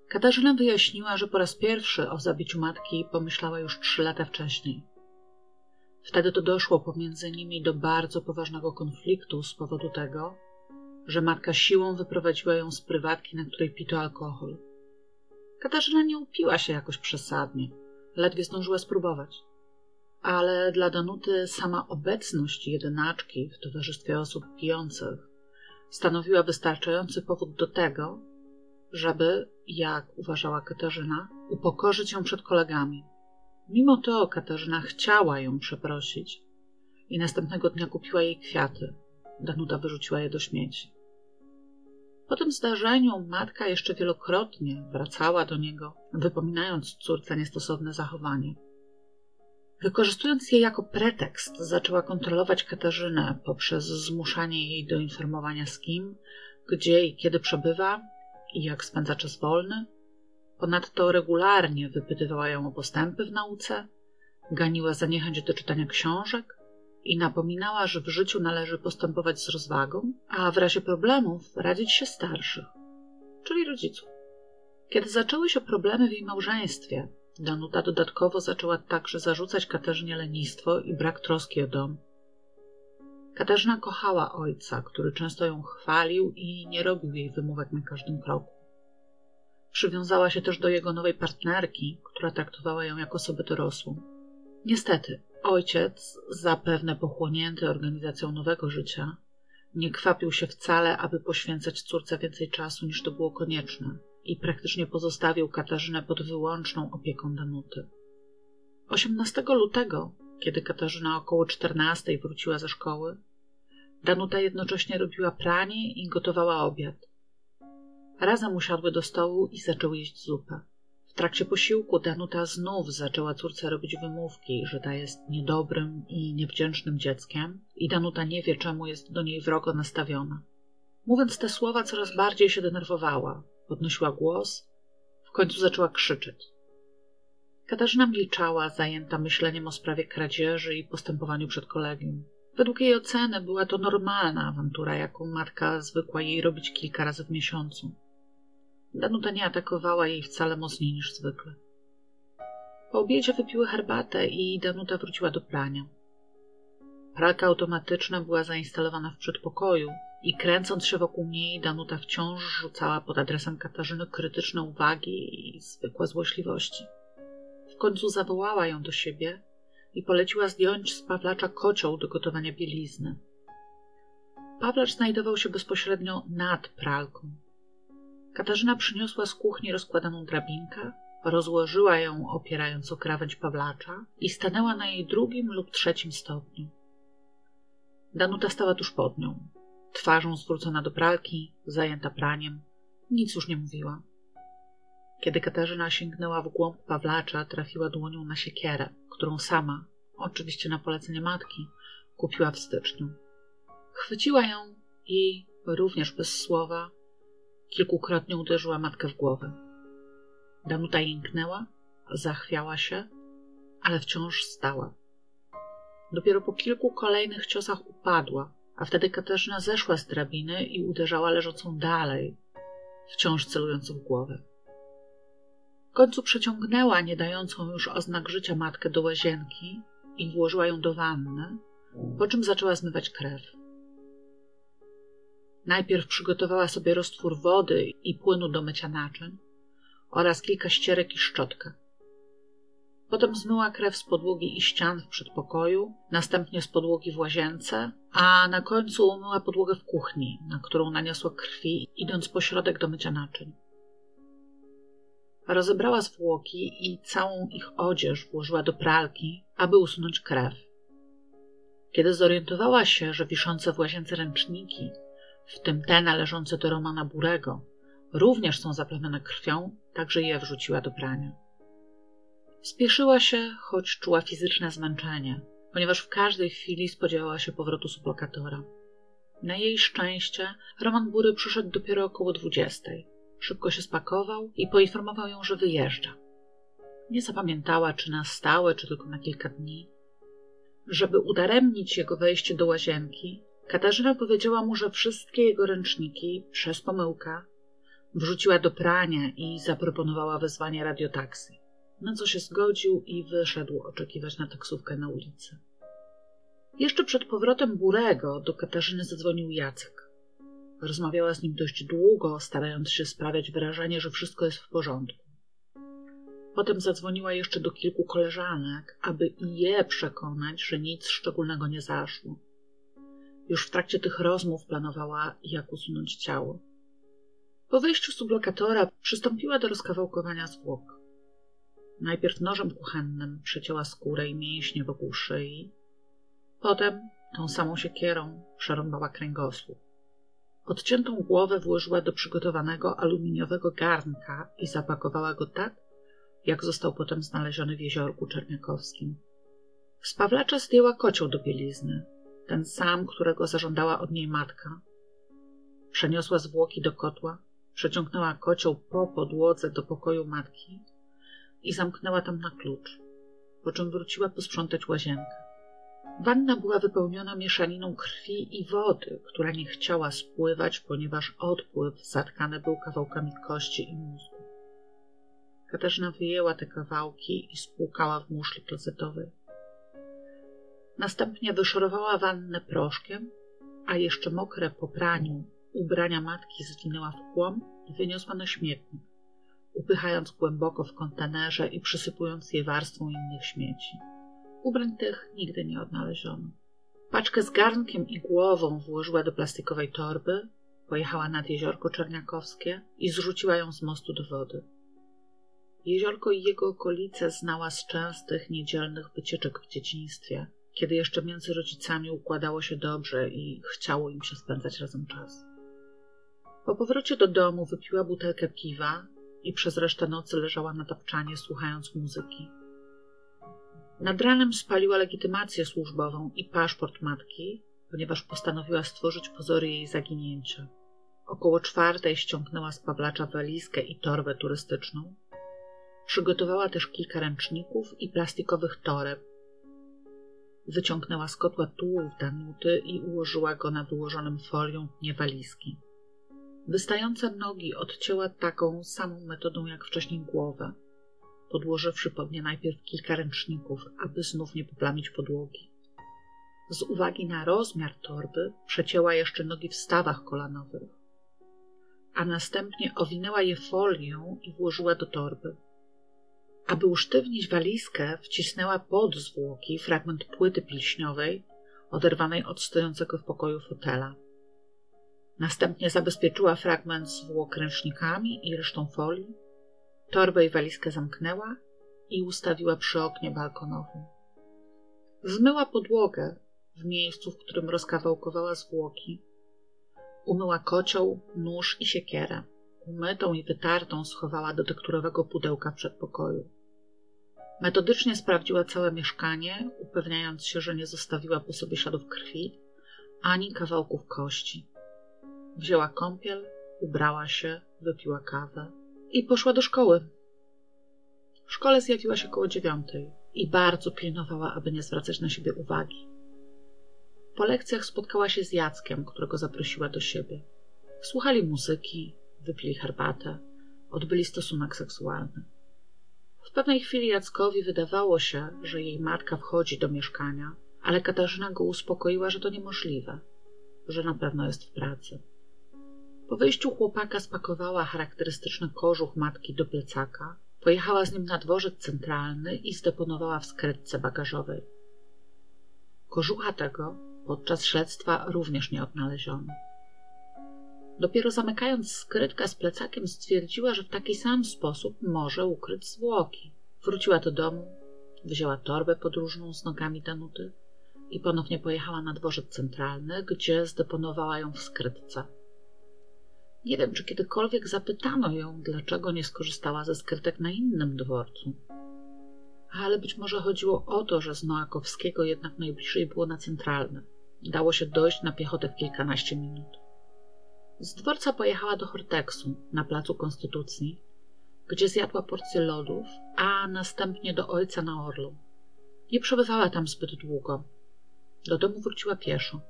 Katarzyna wyjaśniła, że po raz pierwszy o zabiciu matki pomyślała już trzy lata wcześniej. Wtedy to doszło pomiędzy nimi do bardzo poważnego konfliktu z powodu tego, że matka siłą wyprowadziła ją z prywatki, na której pito alkohol. Katarzyna nie upiła się jakoś przesadnie, ledwie zdążyła spróbować. Ale dla Danuty sama obecność jedynaczki w towarzystwie osób pijących stanowiła wystarczający powód do tego, żeby, jak uważała Katarzyna, upokorzyć ją przed kolegami. Mimo to Katarzyna chciała ją przeprosić i następnego dnia kupiła jej kwiaty. Danuta wyrzuciła je do śmieci. Po tym zdarzeniu matka jeszcze wielokrotnie wracała do niego, wypominając córce niestosowne zachowanie. Wykorzystując je jako pretekst, zaczęła kontrolować Katarzynę poprzez zmuszanie jej do informowania z kim, gdzie i kiedy przebywa i jak spędza czas wolny. Ponadto regularnie wypytywała ją o postępy w nauce, ganiła za niechęć do czytania książek i napominała, że w życiu należy postępować z rozwagą, a w razie problemów radzić się starszych, czyli rodziców. Kiedy zaczęły się problemy w jej małżeństwie, Danuta dodatkowo zaczęła także zarzucać Katarzynie lenistwo i brak troski o dom. Katarzyna kochała ojca, który często ją chwalił i nie robił jej wymówek na każdym kroku. Przywiązała się też do jego nowej partnerki, która traktowała ją jako osobę dorosłą. Niestety, ojciec, zapewne pochłonięty organizacją nowego życia, nie kwapił się wcale, aby poświęcać córce więcej czasu niż to było konieczne i praktycznie pozostawił Katarzynę pod wyłączną opieką Danuty. 18 lutego, kiedy Katarzyna około 14 wróciła ze szkoły, Danuta jednocześnie robiła pranie i gotowała obiad. Razem usiadły do stołu i zaczęły jeść zupę. W trakcie posiłku Danuta znów zaczęła córce robić wymówki, że ta jest niedobrym i niewdzięcznym dzieckiem i Danuta nie wie, czemu jest do niej wrogo nastawiona. Mówiąc te słowa, coraz bardziej się denerwowała. Podnosiła głos, w końcu zaczęła krzyczeć. Katarzyna milczała, zajęta myśleniem o sprawie kradzieży i postępowaniu przed kolegium. Według jej oceny była to normalna awantura, jaką matka zwykła jej robić kilka razy w miesiącu. Danuta nie atakowała jej wcale mocniej niż zwykle. Po obiedzie wypiły herbatę i Danuta wróciła do prania. Pralka automatyczna była zainstalowana w przedpokoju i kręcąc się wokół niej, Danuta wciąż rzucała pod adresem Katarzyny krytyczne uwagi i zwykłe złośliwości. W końcu zawołała ją do siebie i poleciła zdjąć z Pawlacza kocioł do gotowania bielizny. Pawlacz znajdował się bezpośrednio nad pralką. Katarzyna przyniosła z kuchni rozkładaną drabinkę, rozłożyła ją opierając o krawędź Pawlacza i stanęła na jej drugim lub trzecim stopniu. Danuta stała tuż pod nią, twarzą zwrócona do pralki, zajęta praniem. Nic już nie mówiła. Kiedy Katarzyna sięgnęła w głąb Pawlacza, trafiła dłonią na siekierę, którą sama, oczywiście na polecenie matki, kupiła w styczniu. Chwyciła ją i, również bez słowa, kilkukrotnie uderzyła matkę w głowę. Danuta jęknęła, zachwiała się, ale wciąż stała. Dopiero po kilku kolejnych ciosach upadła, a wtedy Katarzyna zeszła z drabiny i uderzała leżącą dalej, wciąż celując w głowę. W końcu przeciągnęła nie dającą już oznak życia matkę do łazienki i włożyła ją do wanny, po czym zaczęła zmywać krew. Najpierw przygotowała sobie roztwór wody i płynu do mycia naczyń oraz kilka ścierek i szczotkę. Potem zmyła krew z podłogi i ścian w przedpokoju, następnie z podłogi w łazience, a na końcu umyła podłogę w kuchni, na którą naniosła krwi, idąc po środek do mycia naczyń. Rozebrała zwłoki i całą ich odzież włożyła do pralki, aby usunąć krew. Kiedy zorientowała się, że wiszące w łazience ręczniki, w tym te należące do Romana Burego, również są zaplamione krwią, także je wrzuciła do prania. Spieszyła się, choć czuła fizyczne zmęczenie, ponieważ w każdej chwili spodziewała się powrotu sublokatora. Na jej szczęście Roman Bury przyszedł dopiero około dwudziestej. Szybko się spakował i poinformował ją, że wyjeżdża. Nie zapamiętała, czy na stałe, czy tylko na kilka dni. Żeby udaremnić jego wejście do łazienki, Katarzyna powiedziała mu, że wszystkie jego ręczniki, przez pomyłkę, wrzuciła do prania i zaproponowała wezwanie radiotaksy na co się zgodził i wyszedł oczekiwać na taksówkę na ulicy. Jeszcze przed powrotem Burego do Katarzyny zadzwonił Jacek. Rozmawiała z nim dość długo, starając się sprawiać wrażenie, że wszystko jest w porządku. Potem zadzwoniła jeszcze do kilku koleżanek, aby i je przekonać, że nic szczególnego nie zaszło. Już w trakcie tych rozmów planowała, jak usunąć ciało. Po wyjściu sublokatora przystąpiła do rozkawałkowania zwłok. Najpierw nożem kuchennym przecięła skórę i mięśnie wokół szyi, potem tą samą siekierą przerąbała kręgosłup. Odciętą głowę włożyła do przygotowanego aluminiowego garnka i zapakowała go tak, jak został potem znaleziony w jeziorku czerniakowskim. Z Pawlacza zdjęła kocioł do bielizny, ten sam, którego zażądała od niej matka. Przeniosła zwłoki do kotła, przeciągnęła kocioł po podłodze do pokoju matki i zamknęła tam na klucz, po czym wróciła posprzątać łazienkę. Wanna była wypełniona mieszaniną krwi i wody, która nie chciała spływać, ponieważ odpływ zatkany był kawałkami kości i mózgu. Katarzyna wyjęła te kawałki i spłukała w muszli klozetowej. Następnie wyszorowała wannę proszkiem, a jeszcze mokre po praniu ubrania matki zwinęła w kłom i wyniosła na śmietnik upychając głęboko w kontenerze i przysypując je warstwą innych śmieci. Ubrań tych nigdy nie odnaleziono. Paczkę z garnkiem i głową włożyła do plastikowej torby, pojechała nad jeziorko Czerniakowskie i zrzuciła ją z mostu do wody. Jeziorko i jego okolice znała z częstych niedzielnych wycieczek w dzieciństwie, kiedy jeszcze między rodzicami układało się dobrze i chciało im się spędzać razem czas. Po powrocie do domu wypiła butelkę piwa i przez resztę nocy leżała na tapczanie, słuchając muzyki. Nad ranem spaliła legitymację służbową i paszport matki, ponieważ postanowiła stworzyć pozory jej zaginięcia. Około czwartej ściągnęła z Pawlacza walizkę i torbę turystyczną. Przygotowała też kilka ręczników i plastikowych toreb. Wyciągnęła z kotła tułów Danuty i ułożyła go na wyłożonym folią dnie walizki. Wystające nogi odcięła taką samą metodą jak wcześniej głowę, podłożywszy pod nie najpierw kilka ręczników, aby znów nie poplamić podłogi. Z uwagi na rozmiar torby przecięła jeszcze nogi w stawach kolanowych, a następnie owinęła je folią i włożyła do torby. Aby usztywnić walizkę, wcisnęła pod zwłoki fragment płyty pilśniowej oderwanej od stojącego w pokoju fotela. Następnie zabezpieczyła fragment zwłok ręcznikami i resztą folii, torbę i walizkę zamknęła i ustawiła przy oknie balkonowym. Zmyła podłogę w miejscu, w którym rozkawałkowała zwłoki. Umyła kocioł, nóż i siekierę. Umytą i wytartą schowała do tekturowego pudełka w przedpokoju. Metodycznie sprawdziła całe mieszkanie, upewniając się, że nie zostawiła po sobie śladów krwi ani kawałków kości. Wzięła kąpiel, ubrała się, wypiła kawę i poszła do szkoły. W szkole zjawiła się koło dziewiątej i bardzo pilnowała, aby nie zwracać na siebie uwagi. Po lekcjach spotkała się z Jackiem, którego zaprosiła do siebie. Słuchali muzyki, wypili herbatę, odbyli stosunek seksualny. W pewnej chwili Jackowi wydawało się, że jej matka wchodzi do mieszkania, ale Katarzyna go uspokoiła, że to niemożliwe, że na pewno jest w pracy. Po wyjściu chłopaka spakowała charakterystyczny kożuch matki do plecaka, pojechała z nim na dworzec centralny i zdeponowała w skrytce bagażowej. Kożucha tego podczas śledztwa również nie odnaleziono. Dopiero zamykając skrytkę z plecakiem stwierdziła, że w taki sam sposób może ukryć zwłoki. Wróciła do domu, wzięła torbę podróżną z nogami Danuty i ponownie pojechała na dworzec centralny, gdzie zdeponowała ją w skrytce. Nie wiem, czy kiedykolwiek zapytano ją, dlaczego nie skorzystała ze skrytek na innym dworcu. Ale być może chodziło o to, że z Noakowskiego jednak najbliżej było na centralne. Dało się dojść na piechotę w kilkanaście minut. Z dworca pojechała do Horteksu na placu Konstytucji, gdzie zjadła porcję lodów, a następnie do ojca na Orlu. Nie przebywała tam zbyt długo. Do domu wróciła pieszo.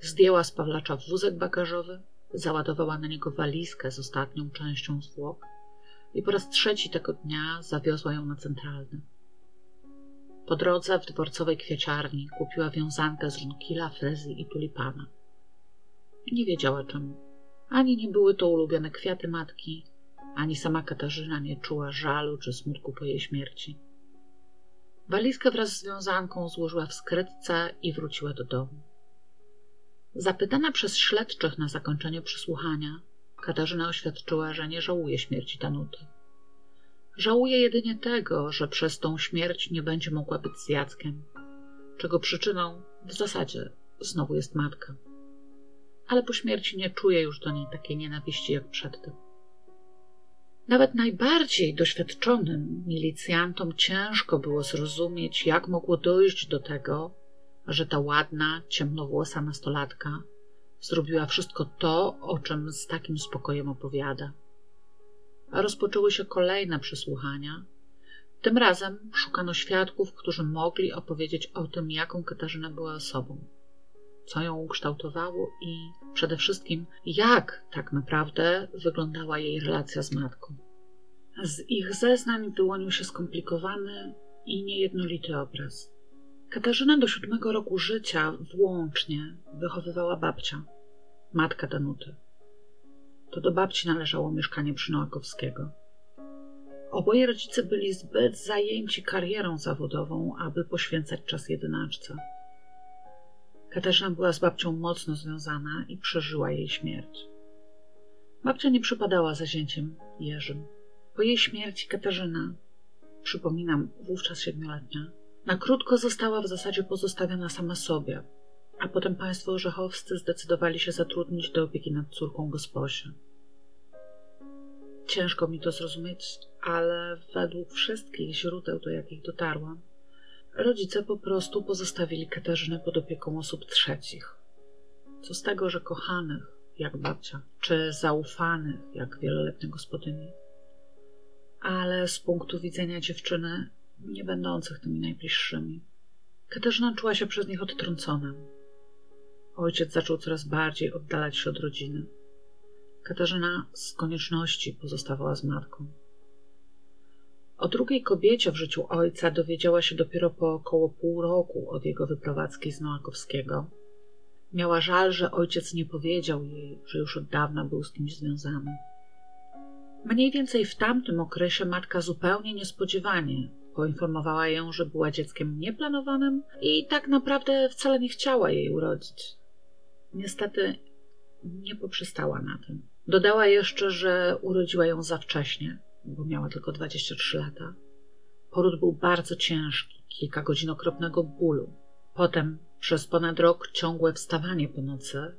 Zdjęła z Pawlacza wózek bagażowy, załadowała na niego walizkę z ostatnią częścią zwłok i po raz trzeci tego dnia zawiozła ją na centralny. Po drodze w dworcowej kwieciarni kupiła wiązankę z runkila, frezy i tulipana. Nie wiedziała czemu. Ani nie były to ulubione kwiaty matki, ani sama Katarzyna nie czuła żalu czy smutku po jej śmierci. Walizkę wraz z wiązanką złożyła w skrytce i wróciła do domu. Zapytana przez śledczych na zakończenie przesłuchania, Katarzyna oświadczyła, że nie żałuje śmierci Danuty. Żałuje jedynie tego, że przez tą śmierć nie będzie mogła być z Jackiem, czego przyczyną w zasadzie znowu jest matka. Ale po śmierci nie czuje już do niej takiej nienawiści jak przedtem. Nawet najbardziej doświadczonym milicjantom ciężko było zrozumieć, jak mogło dojść do tego, że ta ładna, ciemnowłosa nastolatka zrobiła wszystko to, o czym z takim spokojem opowiada. A rozpoczęły się kolejne przesłuchania. Tym razem szukano świadków, którzy mogli opowiedzieć o tym, jaką Katarzyna była osobą, co ją ukształtowało i przede wszystkim, jak tak naprawdę wyglądała jej relacja z matką. Z ich zeznań wyłonił się skomplikowany i niejednolity obraz. Katarzyna do siódmego roku życia włącznie wychowywała babcia, matka Danuty. To do babci należało mieszkanie przy Noakowskiego. Oboje rodzice byli zbyt zajęci karierą zawodową, aby poświęcać czas jedynaczce. Katarzyna była z babcią mocno związana i przeżyła jej śmierć. Babcia nie przypadała za zięciem Jerzym. Po jej śmierci Katarzyna, przypominam, wówczas siedmioletnia, na krótko została w zasadzie pozostawiona sama sobie, a potem państwo orzechowscy zdecydowali się zatrudnić do opieki nad córką gosposie. Ciężko mi to zrozumieć, ale według wszystkich źródeł, do jakich dotarłam, rodzice po prostu pozostawili Katarzynę pod opieką osób trzecich. Co z tego, że kochanych, jak babcia, czy zaufanych, jak wieloletnia gospodyni, ale z punktu widzenia dziewczyny, nie będących tymi najbliższymi. Katarzyna czuła się przez nich odtrącona. Ojciec zaczął coraz bardziej oddalać się od rodziny. Katarzyna z konieczności pozostawała z matką. O drugiej kobiecie w życiu ojca dowiedziała się dopiero po około pół roku od jego wyprowadzki z Noakowskiego. Miała żal, że ojciec nie powiedział jej, że już od dawna był z kimś związany. Mniej więcej w tamtym okresie matka zupełnie niespodziewanie poinformowała ją, że była dzieckiem nieplanowanym i tak naprawdę wcale nie chciała jej urodzić. Niestety nie poprzestała na tym. Dodała jeszcze, że urodziła ją za wcześnie, bo miała tylko 23 lata. Poród był bardzo ciężki, kilka godzin okropnego bólu. Potem przez ponad rok ciągłe wstawanie po nocy,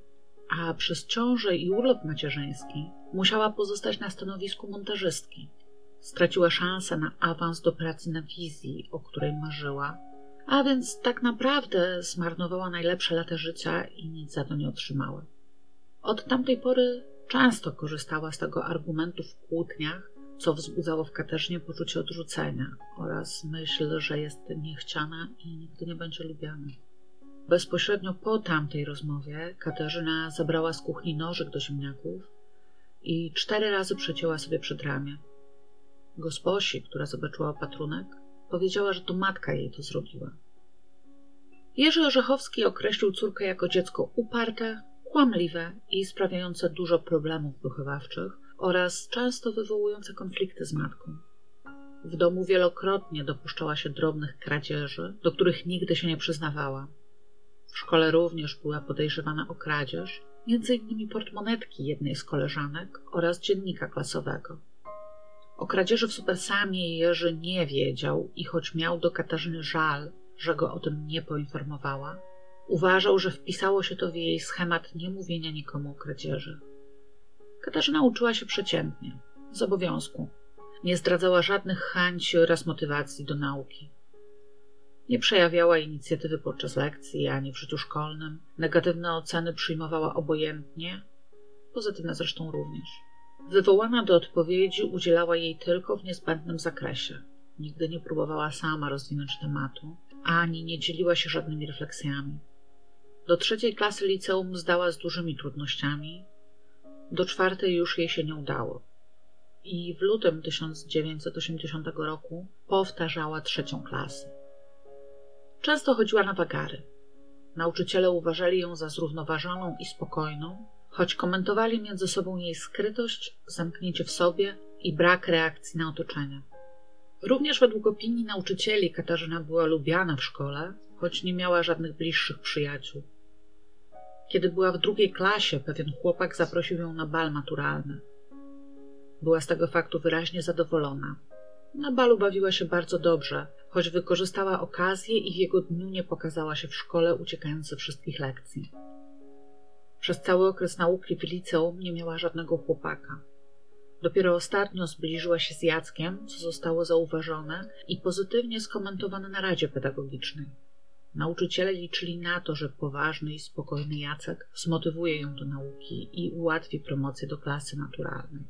a przez ciążę i urlop macierzyński musiała pozostać na stanowisku montażystki. Straciła szansę na awans do pracy na wizji, o której marzyła, a więc tak naprawdę zmarnowała najlepsze lata życia i nic za to nie otrzymała. Od tamtej pory często korzystała z tego argumentu w kłótniach, co wzbudzało w Katarzynie poczucie odrzucenia oraz myśl, że jest niechciana i nigdy nie będzie lubiana. Bezpośrednio po tamtej rozmowie Katarzyna zabrała z kuchni nożyk do ziemniaków i cztery razy przecięła sobie przedramię. Gosposi, która zobaczyła opatrunek, powiedziała, że to matka jej to zrobiła. Jerzy Orzechowski określił córkę jako dziecko uparte, kłamliwe i sprawiające dużo problemów wychowawczych oraz często wywołujące konflikty z matką. W domu wielokrotnie dopuszczała się drobnych kradzieży, do których nigdy się nie przyznawała. W szkole również była podejrzewana o kradzież, między innymi portmonetki jednej z koleżanek oraz dziennika klasowego. O kradzieży w Supersamie Jerzy nie wiedział i choć miał do Katarzyny żal, że go o tym nie poinformowała, uważał, że wpisało się to w jej schemat niemówienia nikomu o kradzieży. Katarzyna uczyła się przeciętnie, z obowiązku. Nie zdradzała żadnych chęci oraz motywacji do nauki. Nie przejawiała inicjatywy podczas lekcji ani w życiu szkolnym. Negatywne oceny przyjmowała obojętnie, pozytywne zresztą również. Wywołana do odpowiedzi udzielała jej tylko w niezbędnym zakresie. Nigdy nie próbowała sama rozwinąć tematu, ani nie dzieliła się żadnymi refleksjami. Do trzeciej klasy liceum zdała z dużymi trudnościami, do czwartej już jej się nie udało. I w lutym 1980 roku powtarzała trzecią klasę. Często chodziła na wagary. Nauczyciele uważali ją za zrównoważoną i spokojną, choć komentowali między sobą jej skrytość, zamknięcie w sobie i brak reakcji na otoczenie. Również według opinii nauczycieli Katarzyna była lubiana w szkole, choć nie miała żadnych bliższych przyjaciół. Kiedy była w drugiej klasie, pewien chłopak zaprosił ją na bal maturalny. Była z tego faktu wyraźnie zadowolona. Na balu bawiła się bardzo dobrze, choć wykorzystała okazję i w jego dniu nie pokazała się w szkole, uciekając ze wszystkich lekcji. Przez cały okres nauki w liceum nie miała żadnego chłopaka. Dopiero ostatnio zbliżyła się z Jackiem, co zostało zauważone i pozytywnie skomentowane na Radzie Pedagogicznej. Nauczyciele liczyli na to, że poważny i spokojny Jacek zmotywuje ją do nauki i ułatwi promocję do klasy naturalnej.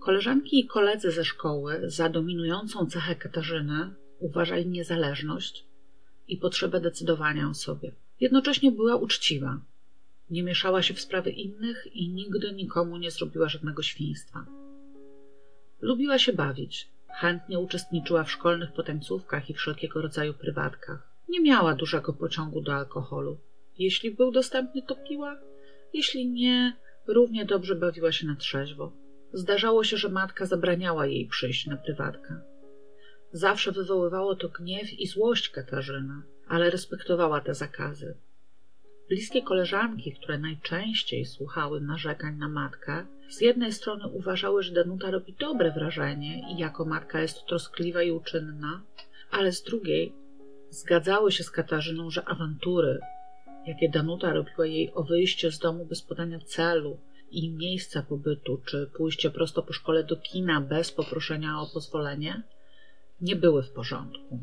Koleżanki i koledzy ze szkoły za dominującą cechę Katarzyny uważali niezależność i potrzebę decydowania o sobie. Jednocześnie była uczciwa. Nie mieszała się w sprawy innych i nigdy nikomu nie zrobiła żadnego świństwa. Lubiła się bawić, chętnie uczestniczyła w szkolnych potańcówkach i wszelkiego rodzaju prywatkach. Nie miała dużego pociągu do alkoholu. Jeśli był dostępny, to piła, jeśli nie, równie dobrze bawiła się na trzeźwo. Zdarzało się, że matka zabraniała jej przyjść na prywatkę. Zawsze wywoływało to gniew i złość Katarzyny, ale respektowała te zakazy. Bliskie koleżanki, które najczęściej słuchały narzekań na matkę, z jednej strony uważały, że Danuta robi dobre wrażenie i jako matka jest troskliwa i uczynna, ale z drugiej zgadzały się z Katarzyną, że awantury, jakie Danuta robiła jej o wyjście z domu bez podania celu i miejsca pobytu, czy pójście prosto po szkole do kina bez poproszenia o pozwolenie, nie były w porządku.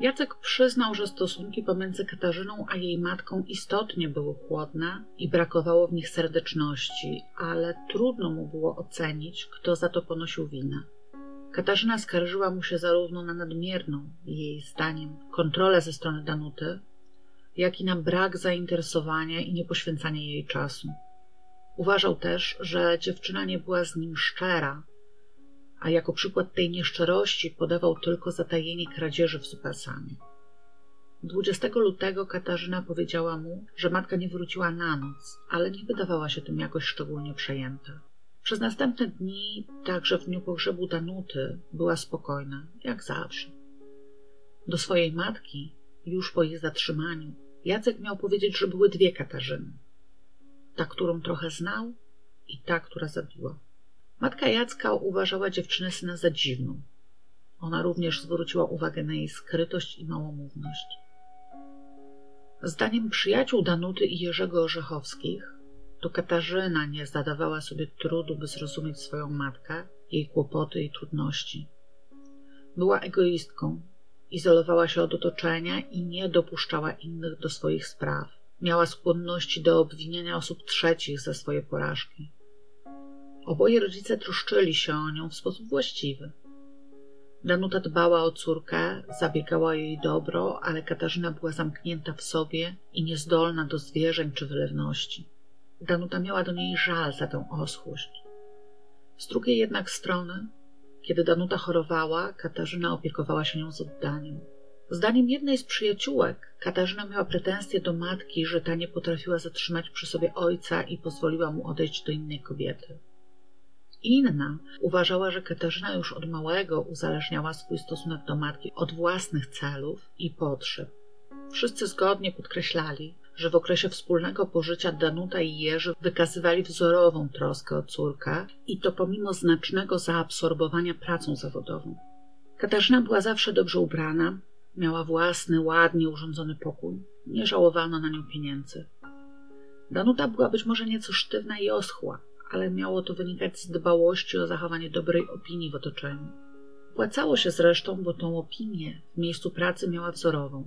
Jacek przyznał, że stosunki pomiędzy Katarzyną a jej matką istotnie były chłodne i brakowało w nich serdeczności, ale trudno mu było ocenić, kto za to ponosił winę. Katarzyna skarżyła mu się zarówno na nadmierną, jej zdaniem, kontrolę ze strony Danuty, jak i na brak zainteresowania i niepoświęcanie jej czasu. Uważał też, że dziewczyna nie była z nim szczera, a jako przykład tej nieszczerości podawał tylko zatajenie kradzieży w Supersamie. 20 lutego Katarzyna powiedziała mu, że matka nie wróciła na noc, ale nie wydawała się tym jakoś szczególnie przejęta. Przez następne dni, także w dniu pogrzebu Danuty, była spokojna, jak zawsze. Do swojej matki, już po jej zatrzymaniu, Jacek miał powiedzieć, że były dwie Katarzyny. Ta, którą trochę znał i ta, która zabiła. Matka Jacka uważała dziewczynę syna za dziwną. Ona również zwróciła uwagę na jej skrytość i małomówność. Zdaniem przyjaciół Danuty i Jerzego Orzechowskich, to Katarzyna nie zadawała sobie trudu, by zrozumieć swoją matkę, jej kłopoty i trudności. Była egoistką, izolowała się od otoczenia i nie dopuszczała innych do swoich spraw. Miała skłonności do obwiniania osób trzecich za swoje porażki. Oboje rodzice troszczyli się o nią w sposób właściwy. Danuta dbała o córkę, zabiegała o jej dobro, ale Katarzyna była zamknięta w sobie i niezdolna do zwierzeń czy wylewności. Danuta miała do niej żal za tę oschłość. Z drugiej jednak strony, kiedy Danuta chorowała, Katarzyna opiekowała się nią z oddaniem. Zdaniem jednej z przyjaciółek, Katarzyna miała pretensje do matki, że ta nie potrafiła zatrzymać przy sobie ojca i pozwoliła mu odejść do innej kobiety. Inna uważała, że Katarzyna już od małego uzależniała swój stosunek do matki od własnych celów i potrzeb. Wszyscy zgodnie podkreślali, że w okresie wspólnego pożycia Danuta i Jerzy wykazywali wzorową troskę o córkę i to pomimo znacznego zaabsorbowania pracą zawodową. Katarzyna była zawsze dobrze ubrana, miała własny, ładnie urządzony pokój, nie żałowano na nią pieniędzy. Danuta była być może nieco sztywna i oschła, ale miało to wynikać z dbałości o zachowanie dobrej opinii w otoczeniu. Płacało się zresztą, bo tą opinię w miejscu pracy miała wzorową.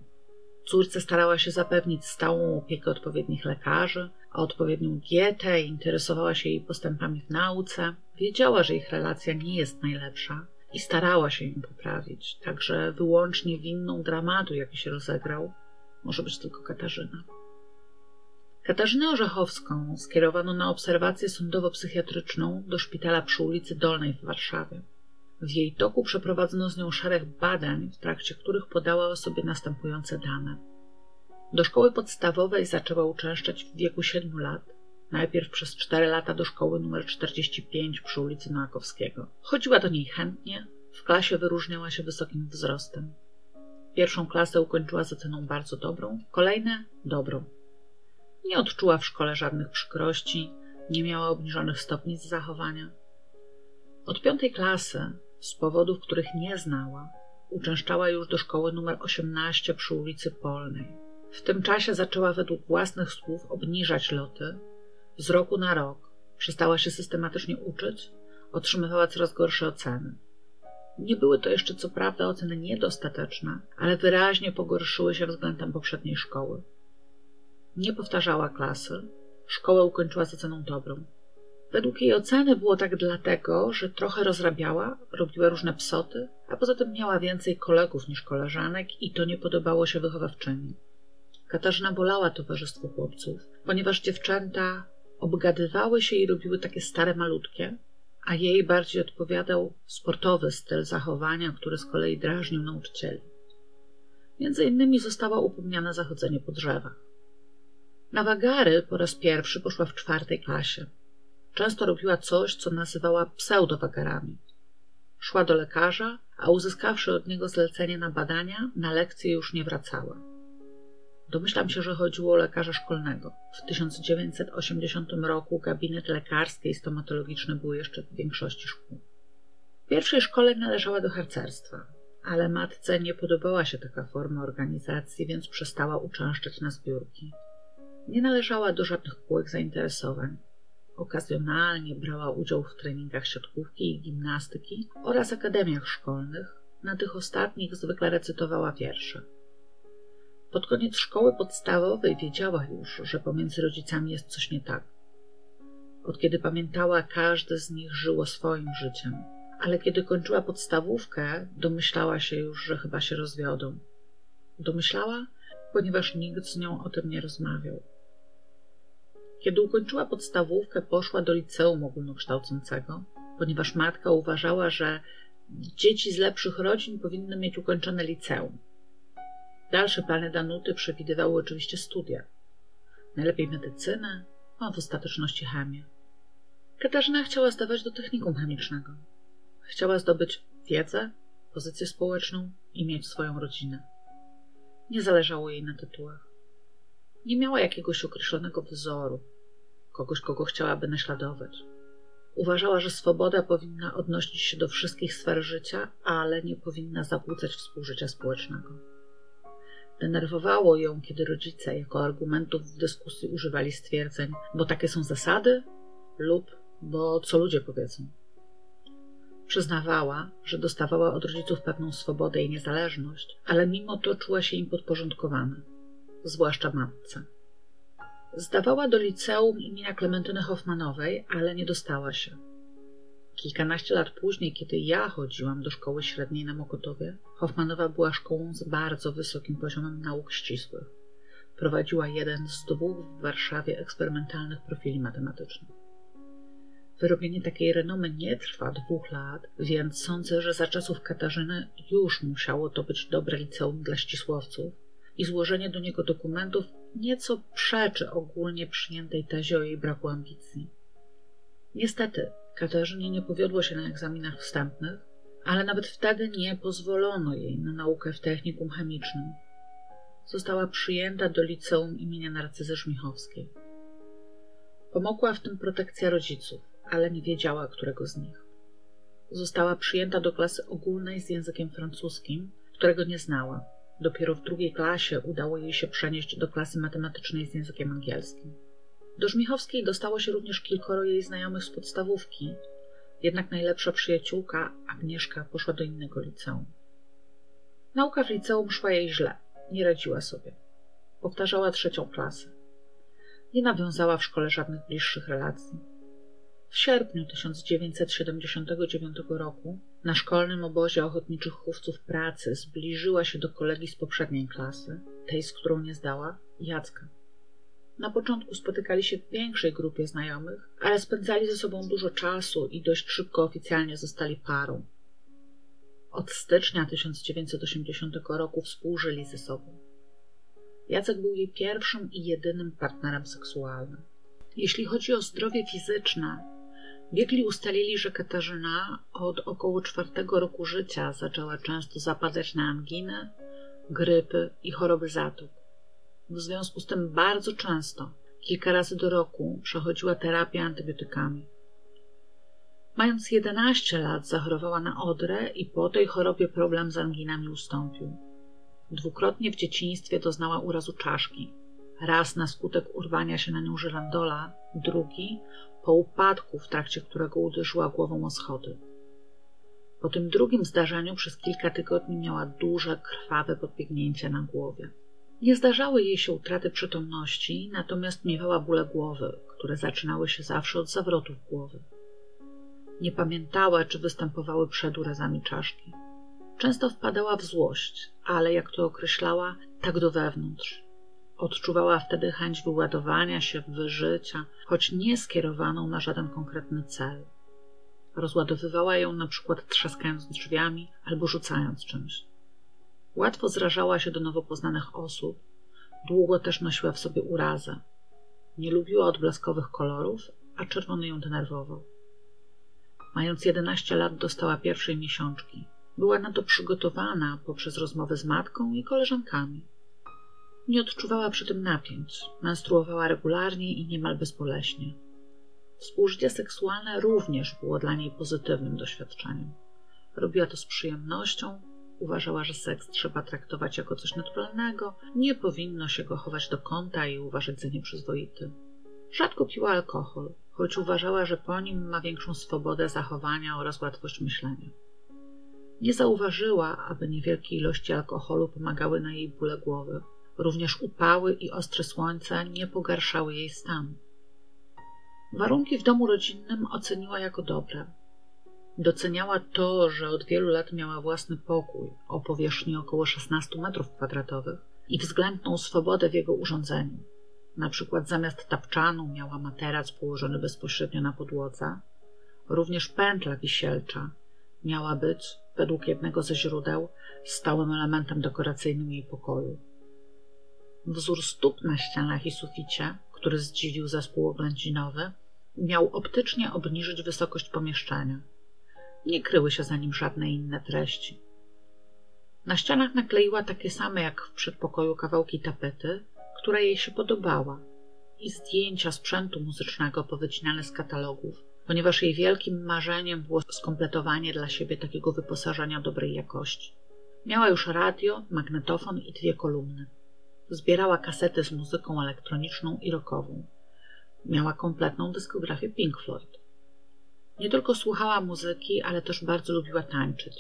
Córce starała się zapewnić stałą opiekę odpowiednich lekarzy, a odpowiednią dietę, interesowała się jej postępami w nauce. Wiedziała, że ich relacja nie jest najlepsza i starała się ją poprawić, także wyłącznie winną dramatu, jaki się rozegrał, może być tylko Katarzyna. Katarzynę Orzechowską skierowano na obserwację sądowo-psychiatryczną do szpitala przy ulicy Dolnej w Warszawie. W jej toku przeprowadzono z nią szereg badań, w trakcie których podała o sobie następujące dane. Do szkoły podstawowej zaczęła uczęszczać w wieku 7 lat. Najpierw przez 4 lata do szkoły nr 45 przy ulicy Noakowskiego. Chodziła do niej chętnie, w klasie wyróżniała się wysokim wzrostem. Pierwszą klasę ukończyła z oceną bardzo dobrą, kolejne dobrą. Nie odczuła w szkole żadnych przykrości, nie miała obniżonych stopni z zachowania. Od piątej klasy, z powodów, których nie znała, uczęszczała już do szkoły numer 18 przy ulicy Polnej. W tym czasie zaczęła według własnych słów obniżać loty. Z roku na rok przestała się systematycznie uczyć, otrzymywała coraz gorsze oceny. Nie były to jeszcze co prawda oceny niedostateczne, ale wyraźnie pogorszyły się względem poprzedniej szkoły. Nie powtarzała klasy. Szkołę ukończyła z oceną dobrą. Według jej oceny było tak dlatego, że trochę rozrabiała, robiła różne psoty, a poza tym miała więcej kolegów niż koleżanek i to nie podobało się wychowawczyni. Katarzyna bolała towarzystwo chłopców, ponieważ dziewczęta obgadywały się i robiły takie stare malutkie, a jej bardziej odpowiadał sportowy styl zachowania, który z kolei drażnił nauczycieli. Między innymi została upomniana za chodzenie po drzewach. Na wagary po raz pierwszy poszła w czwartej klasie. Często robiła coś, co nazywała pseudowagarami. Szła do lekarza, a uzyskawszy od niego zlecenie na badania, na lekcje już nie wracała. Domyślam się, że chodziło o lekarza szkolnego. W 1980 roku gabinet lekarski i stomatologiczny były jeszcze w większości szkół. W pierwszej szkole należała do harcerstwa, ale matce nie podobała się taka forma organizacji, więc przestała uczęszczać na zbiórki. Nie należała do żadnych kółek zainteresowań. Okazjonalnie brała udział w treningach siatkówki i gimnastyki oraz akademiach szkolnych. Na tych ostatnich zwykle recytowała wiersze. Pod koniec szkoły podstawowej wiedziała już, że pomiędzy rodzicami jest coś nie tak. Od kiedy pamiętała, każdy z nich żyło swoim życiem, ale kiedy kończyła podstawówkę, domyślała się już, że chyba się rozwiodą. Domyślała, ponieważ nikt z nią o tym nie rozmawiał. Kiedy ukończyła podstawówkę, poszła do liceum ogólnokształcącego, ponieważ matka uważała, że dzieci z lepszych rodzin powinny mieć ukończone liceum. Dalsze plany Danuty przewidywały oczywiście studia. Najlepiej medycynę, a w ostateczności chemię. Katarzyna chciała zdawać do technikum chemicznego. Chciała zdobyć wiedzę, pozycję społeczną i mieć swoją rodzinę. Nie zależało jej na tytułach. Nie miała jakiegoś określonego wzoru, kogoś, kogo chciałaby naśladować. Uważała, że swoboda powinna odnosić się do wszystkich sfer życia, ale nie powinna zakłócać współżycia społecznego. Denerwowało ją, kiedy rodzice jako argumentów w dyskusji używali stwierdzeń, bo takie są zasady lub bo co ludzie powiedzą. Przyznawała, że dostawała od rodziców pewną swobodę i niezależność, ale mimo to czuła się im podporządkowana, zwłaszcza matce. Zdawała do liceum imienia Klementyny Hoffmanowej, ale nie dostała się. Kilkanaście lat później, kiedy ja chodziłam do szkoły średniej na Mokotowie, Hoffmanowa była szkołą z bardzo wysokim poziomem nauk ścisłych. Prowadziła jeden z dwóch w Warszawie eksperymentalnych profili matematycznych. Wyrobienie takiej renomy nie trwa dwóch lat, więc sądzę, że za czasów Katarzyny już musiało to być dobre liceum dla ścisłowców i złożenie do niego dokumentów nieco przeczy ogólnie przyjętej tezie o jej braku ambicji. Niestety, Katarzynie nie powiodło się na egzaminach wstępnych, ale nawet wtedy nie pozwolono jej na naukę w technikum chemicznym. Została przyjęta do liceum imienia Narcyzy Żmichowskiej. Pomogła w tym protekcja rodziców, ale nie wiedziała, którego z nich. Została przyjęta do klasy ogólnej z językiem francuskim, którego nie znała. Dopiero w drugiej klasie udało jej się przenieść do klasy matematycznej z językiem angielskim. Do Żmichowskiej dostało się również kilkoro jej znajomych z podstawówki, jednak najlepsza przyjaciółka, Agnieszka, poszła do innego liceum. Nauka w liceum szła jej źle, nie radziła sobie. Powtarzała trzecią klasę. Nie nawiązała w szkole żadnych bliższych relacji. W sierpniu 1979 roku na szkolnym obozie ochotniczych chówców pracy zbliżyła się do kolegi z poprzedniej klasy, tej, z którą nie zdała, Jacka. Na początku spotykali się w większej grupie znajomych, ale spędzali ze sobą dużo czasu i dość szybko oficjalnie zostali parą. Od stycznia 1980 roku współżyli ze sobą. Jacek był jej pierwszym i jedynym partnerem seksualnym. Jeśli chodzi o zdrowie fizyczne, biegli ustalili, że Katarzyna od około czwartego roku życia zaczęła często zapadać na anginę, grypy i choroby zatok. W związku z tym bardzo często, kilka razy do roku, przechodziła terapię antybiotykami. Mając 11 lat, zachorowała na odrę i po tej chorobie problem z anginami ustąpił. Dwukrotnie w dzieciństwie doznała urazu czaszki. Raz na skutek urwania się na nią żyrandola, drugi po upadku, w trakcie którego uderzyła głową o schody. Po tym drugim zdarzeniu przez kilka tygodni miała duże, krwawe podbiegnięcie na głowie. Nie zdarzały jej się utraty przytomności, natomiast miewała bóle głowy, które zaczynały się zawsze od zawrotów głowy. Nie pamiętała, czy występowały przed urazami czaszki. Często wpadała w złość, ale jak to określała, tak do wewnątrz. Odczuwała wtedy chęć wyładowania się, wyżycia, choć nie skierowaną na żaden konkretny cel. Rozładowywała ją na przykład trzaskając drzwiami albo rzucając czymś. Łatwo zrażała się do nowo poznanych osób, długo też nosiła w sobie urazę. Nie lubiła odblaskowych kolorów, a czerwony ją denerwował. Mając 11 lat dostała pierwszej miesiączki. Była na to przygotowana poprzez rozmowy z matką i koleżankami. Nie odczuwała przy tym napięć, menstruowała regularnie i niemal bezboleśnie. Współżycie seksualne również było dla niej pozytywnym doświadczeniem. Robiła to z przyjemnością, uważała, że seks trzeba traktować jako coś naturalnego, nie powinno się go chować do kąta i uważać za nieprzyzwoity. Rzadko piła alkohol, choć uważała, że po nim ma większą swobodę zachowania oraz łatwość myślenia. Nie zauważyła, aby niewielkie ilości alkoholu pomagały na jej bóle głowy. Również upały i ostre słońce nie pogarszały jej stanu. Warunki w domu rodzinnym oceniła jako dobre. Doceniała to, że od wielu lat miała własny pokój o powierzchni około 16 m2 i względną swobodę w jego urządzeniu. Na przykład zamiast tapczanu miała materac położony bezpośrednio na podłodze. Również pętla wisielcza miała być, według jednego ze źródeł, stałym elementem dekoracyjnym jej pokoju. Wzór stóp na ścianach i suficie, który zdziwił zespół oględzinowy, miał optycznie obniżyć wysokość pomieszczenia. Nie kryły się za nim żadne inne treści. Na ścianach nakleiła takie same jak w przedpokoju kawałki tapety, która jej się podobała, i zdjęcia sprzętu muzycznego powycinane z katalogów, ponieważ jej wielkim marzeniem było skompletowanie dla siebie takiego wyposażenia dobrej jakości. Miała już radio, magnetofon i dwie kolumny. Zbierała kasety z muzyką elektroniczną i rockową. Miała kompletną dyskografię Pink Floyd. Nie tylko słuchała muzyki, ale też bardzo lubiła tańczyć.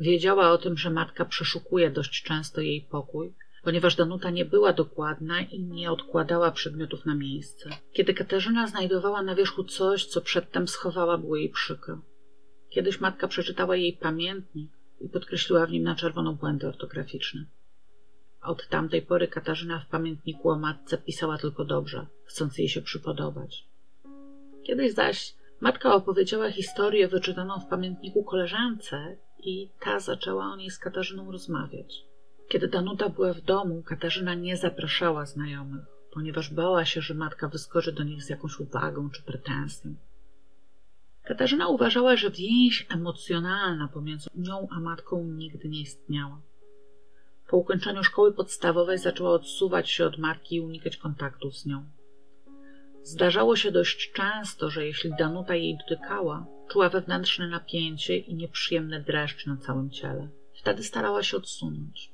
Wiedziała o tym, że matka przeszukuje dość często jej pokój, ponieważ Danuta nie była dokładna i nie odkładała przedmiotów na miejsce. Kiedy Katarzyna znajdowała na wierzchu coś, co przedtem schowała, było jej przykro. Kiedyś matka przeczytała jej pamiętnik i podkreśliła w nim na czerwono błędy ortograficzne. Od tamtej pory Katarzyna w pamiętniku o matce pisała tylko dobrze, chcąc jej się przypodobać. Kiedyś zaś matka opowiedziała historię wyczytaną w pamiętniku koleżance i ta zaczęła o niej z Katarzyną rozmawiać. Kiedy Danuta była w domu, Katarzyna nie zapraszała znajomych, ponieważ bała się, że matka wyskoczy do nich z jakąś uwagą czy pretensją. Katarzyna uważała, że więź emocjonalna pomiędzy nią a matką nigdy nie istniała. Po ukończeniu szkoły podstawowej zaczęła odsuwać się od matki i unikać kontaktów z nią. Zdarzało się dość często, że jeśli Danuta jej dotykała, czuła wewnętrzne napięcie i nieprzyjemny dreszcz na całym ciele. Wtedy starała się odsunąć.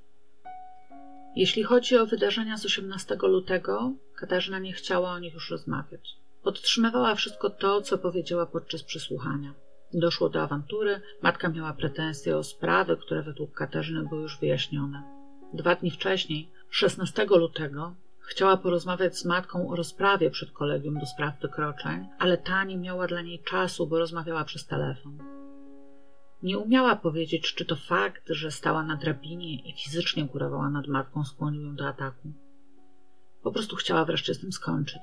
Jeśli chodzi o wydarzenia z 18 lutego, Katarzyna nie chciała o nich już rozmawiać. Podtrzymywała wszystko to, co powiedziała podczas przesłuchania. Doszło do awantury, matka miała pretensje o sprawy, które według Katarzyny były już wyjaśnione. Dwa dni wcześniej, 16 lutego, chciała porozmawiać z matką o rozprawie przed kolegium do spraw wykroczeń, ale ta nie miała dla niej czasu, bo rozmawiała przez telefon. Nie umiała powiedzieć, czy to fakt, że stała na drabinie i fizycznie górowała nad matką, skłonił ją do ataku. Po prostu chciała wreszcie z tym skończyć.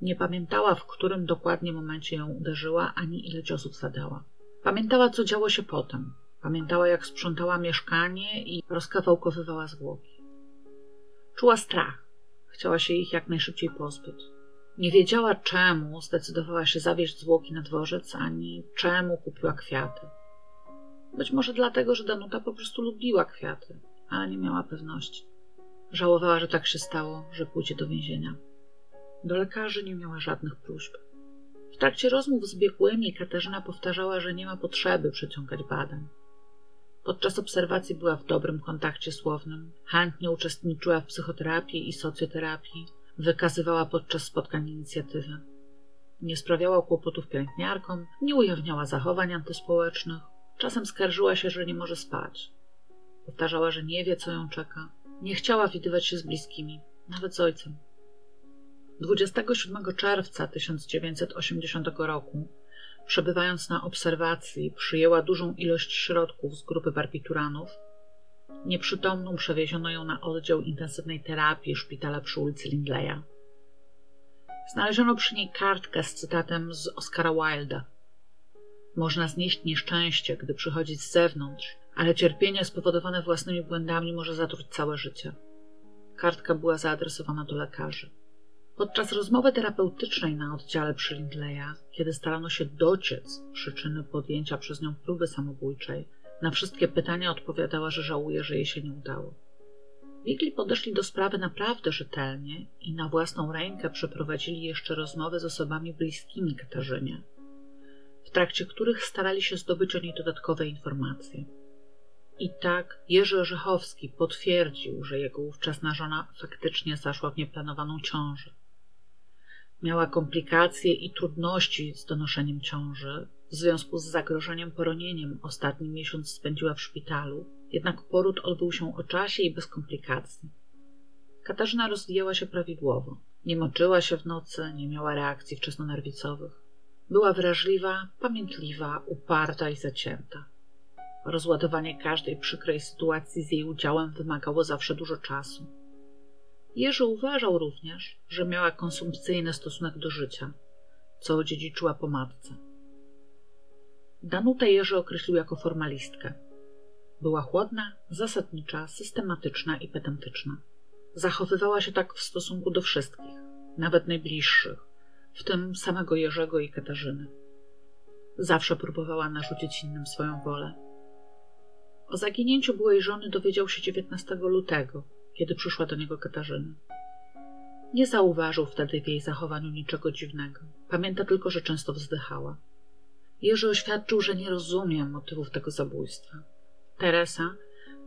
Nie pamiętała, w którym dokładnie momencie ją uderzyła, ani ile ciosów zadała. Pamiętała, co działo się potem. Pamiętała, jak sprzątała mieszkanie i rozkawałkowywała zwłoki. Czuła strach. Chciała się ich jak najszybciej pozbyć. Nie wiedziała czemu zdecydowała się zawieźć zwłoki na dworzec, ani czemu kupiła kwiaty. Być może dlatego, że Danuta po prostu lubiła kwiaty, ale nie miała pewności. Żałowała, że tak się stało, że pójdzie do więzienia. Do lekarzy nie miała żadnych próśb. W trakcie rozmów z biegłymi Katarzyna powtarzała, że nie ma potrzeby przeciągać badań. Podczas obserwacji była w dobrym kontakcie słownym, chętnie uczestniczyła w psychoterapii i socjoterapii, wykazywała podczas spotkań inicjatywę. Nie sprawiała kłopotów pielęgniarkom, nie ujawniała zachowań antyspołecznych, czasem skarżyła się, że nie może spać. Powtarzała, że nie wie, co ją czeka. Nie chciała widywać się z bliskimi, nawet z ojcem. 27 czerwca 1980 roku, przebywając na obserwacji, przyjęła dużą ilość środków z grupy barbituranów. Nieprzytomną przewieziono ją na oddział intensywnej terapii szpitala przy ulicy Lindleya. Znaleziono przy niej kartkę z cytatem z Oscara Wilda. Można znieść nieszczęście, gdy przychodzi z zewnątrz, ale cierpienie spowodowane własnymi błędami może zatruć całe życie. Kartka była zaadresowana do lekarzy. Podczas rozmowy terapeutycznej na oddziale przy Lindleya, kiedy starano się dociec przyczyny podjęcia przez nią próby samobójczej, na wszystkie pytania odpowiadała, że żałuje, że jej się nie udało. Biegli podeszli do sprawy naprawdę rzetelnie i na własną rękę przeprowadzili jeszcze rozmowy z osobami bliskimi Katarzynie, w trakcie których starali się zdobyć o niej dodatkowe informacje. I tak Jerzy Orzechowski potwierdził, że jego ówczesna żona faktycznie zaszła w nieplanowaną ciążę. Miała komplikacje i trudności z donoszeniem ciąży. W związku z zagrożeniem poronieniem ostatni miesiąc spędziła w szpitalu, jednak poród odbył się o czasie i bez komplikacji. Katarzyna rozwijała się prawidłowo. Nie moczyła się w nocy, nie miała reakcji wczesnonerwicowych. Była wrażliwa, pamiętliwa, uparta i zacięta. Rozładowanie każdej przykrej sytuacji z jej udziałem wymagało zawsze dużo czasu. Jerzy uważał również, że miała konsumpcyjny stosunek do życia, co odziedziczyła po matce. Danutę Jerzy określił jako formalistkę. Była chłodna, zasadnicza, systematyczna i pedantyczna. Zachowywała się tak w stosunku do wszystkich, nawet najbliższych, w tym samego Jerzego i Katarzyny. Zawsze próbowała narzucić innym swoją wolę. O zaginięciu byłej żony dowiedział się 19 lutego, kiedy przyszła do niego Katarzyna. Nie zauważył wtedy w jej zachowaniu niczego dziwnego. Pamięta tylko, że często wzdychała. Jerzy oświadczył, że nie rozumie motywów tego zabójstwa. Teresa,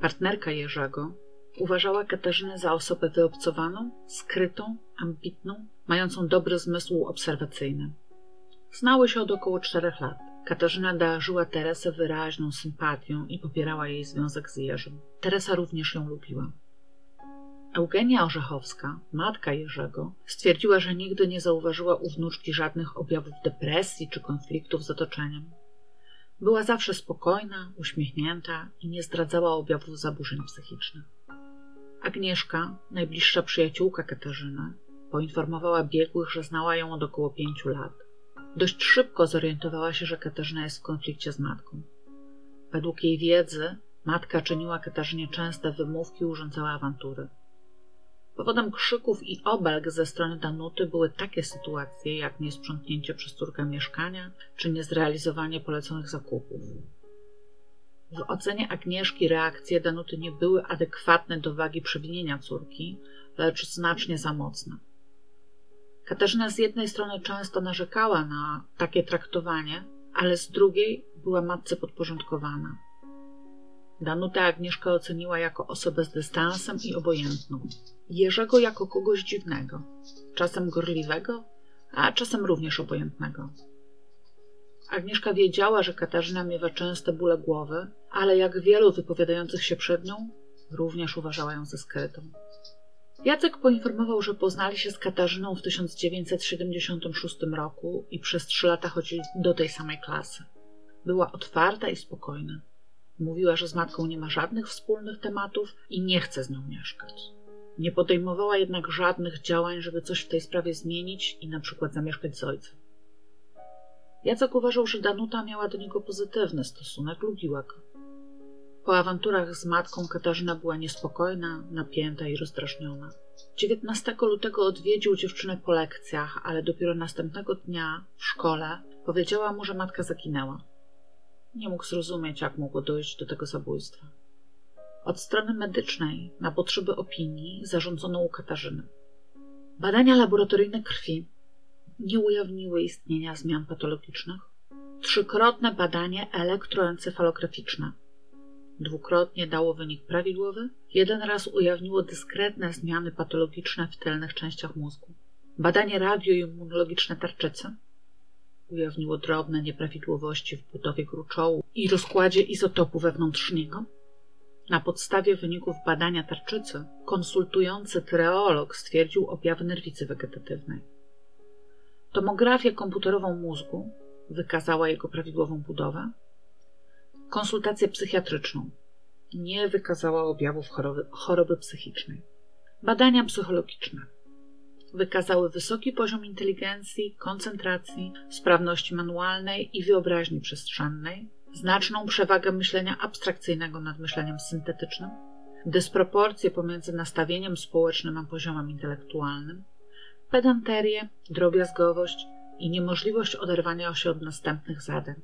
partnerka Jerzego, uważała Katarzynę za osobę wyobcowaną, skrytą, ambitną, mającą dobry zmysł obserwacyjny. Znały się od około czterech lat. Katarzyna darzyła Teresę wyraźną sympatią i popierała jej związek z Jerzym. Teresa również ją lubiła. Eugenia Orzechowska, matka Jerzego, stwierdziła, że nigdy nie zauważyła u wnuczki żadnych objawów depresji czy konfliktów z otoczeniem. Była zawsze spokojna, uśmiechnięta i nie zdradzała objawów zaburzeń psychicznych. Agnieszka, najbliższa przyjaciółka Katarzyny, poinformowała biegłych, że znała ją od około pięciu lat. Dość szybko zorientowała się, że Katarzyna jest w konflikcie z matką. Według jej wiedzy, matka czyniła Katarzynie częste wymówki urządzała awantury. Powodem krzyków i obelg ze strony Danuty były takie sytuacje, jak niesprzątnięcie przez córkę mieszkania czy niezrealizowanie poleconych zakupów. W ocenie Agnieszki reakcje Danuty nie były adekwatne do wagi przewinienia córki, lecz znacznie za mocne. Katarzyna z jednej strony często narzekała na takie traktowanie, ale z drugiej była matce podporządkowana. Danutę Agnieszka oceniła jako osobę z dystansem i obojętną. Jerzego jako kogoś dziwnego, czasem gorliwego, a czasem również obojętnego. Agnieszka wiedziała, że Katarzyna miewa częste bóle głowy, ale jak wielu wypowiadających się przed nią, również uważała ją za skrytą. Jacek poinformował, że poznali się z Katarzyną w 1976 roku i przez trzy lata chodzili do tej samej klasy. Była otwarta i spokojna. Mówiła, że z matką nie ma żadnych wspólnych tematów i nie chce z nią mieszkać. Nie podejmowała jednak żadnych działań, żeby coś w tej sprawie zmienić i na przykład zamieszkać z ojcem. Jacek uważał, że Danuta miała do niego pozytywny stosunek, lubiła go. Po awanturach z matką Katarzyna była niespokojna, napięta i rozdrażniona. 19 lutego odwiedził dziewczynę po lekcjach, ale dopiero następnego dnia w szkole powiedziała mu, że matka zaginęła. Nie mógł zrozumieć, jak mogło dojść do tego zabójstwa. Od strony medycznej na potrzeby opinii zarządzono u Katarzyny. Badania laboratoryjne krwi nie ujawniły istnienia zmian patologicznych. Trzykrotne badanie elektroencefalograficzne dwukrotnie dało wynik prawidłowy, jeden raz ujawniło dyskretne zmiany patologiczne w tylnych częściach mózgu. Badanie radioimmunologiczne tarczycy ujawniło drobne nieprawidłowości w budowie gruczołu i rozkładzie izotopu wewnątrzniego. Na podstawie wyników badania tarczycy konsultujący tyreolog stwierdził objawy nerwicy wegetatywnej. Tomografię komputerową mózgu wykazała jego prawidłową budowę. Konsultację psychiatryczną nie wykazała objawów choroby, choroby psychicznej. Badania psychologiczne wykazały wysoki poziom inteligencji, koncentracji, sprawności manualnej i wyobraźni przestrzennej, znaczną przewagę myślenia abstrakcyjnego nad myśleniem syntetycznym, dysproporcje pomiędzy nastawieniem społecznym a poziomem intelektualnym, pedanterię, drobiazgowość i niemożliwość oderwania się od następnych zadań.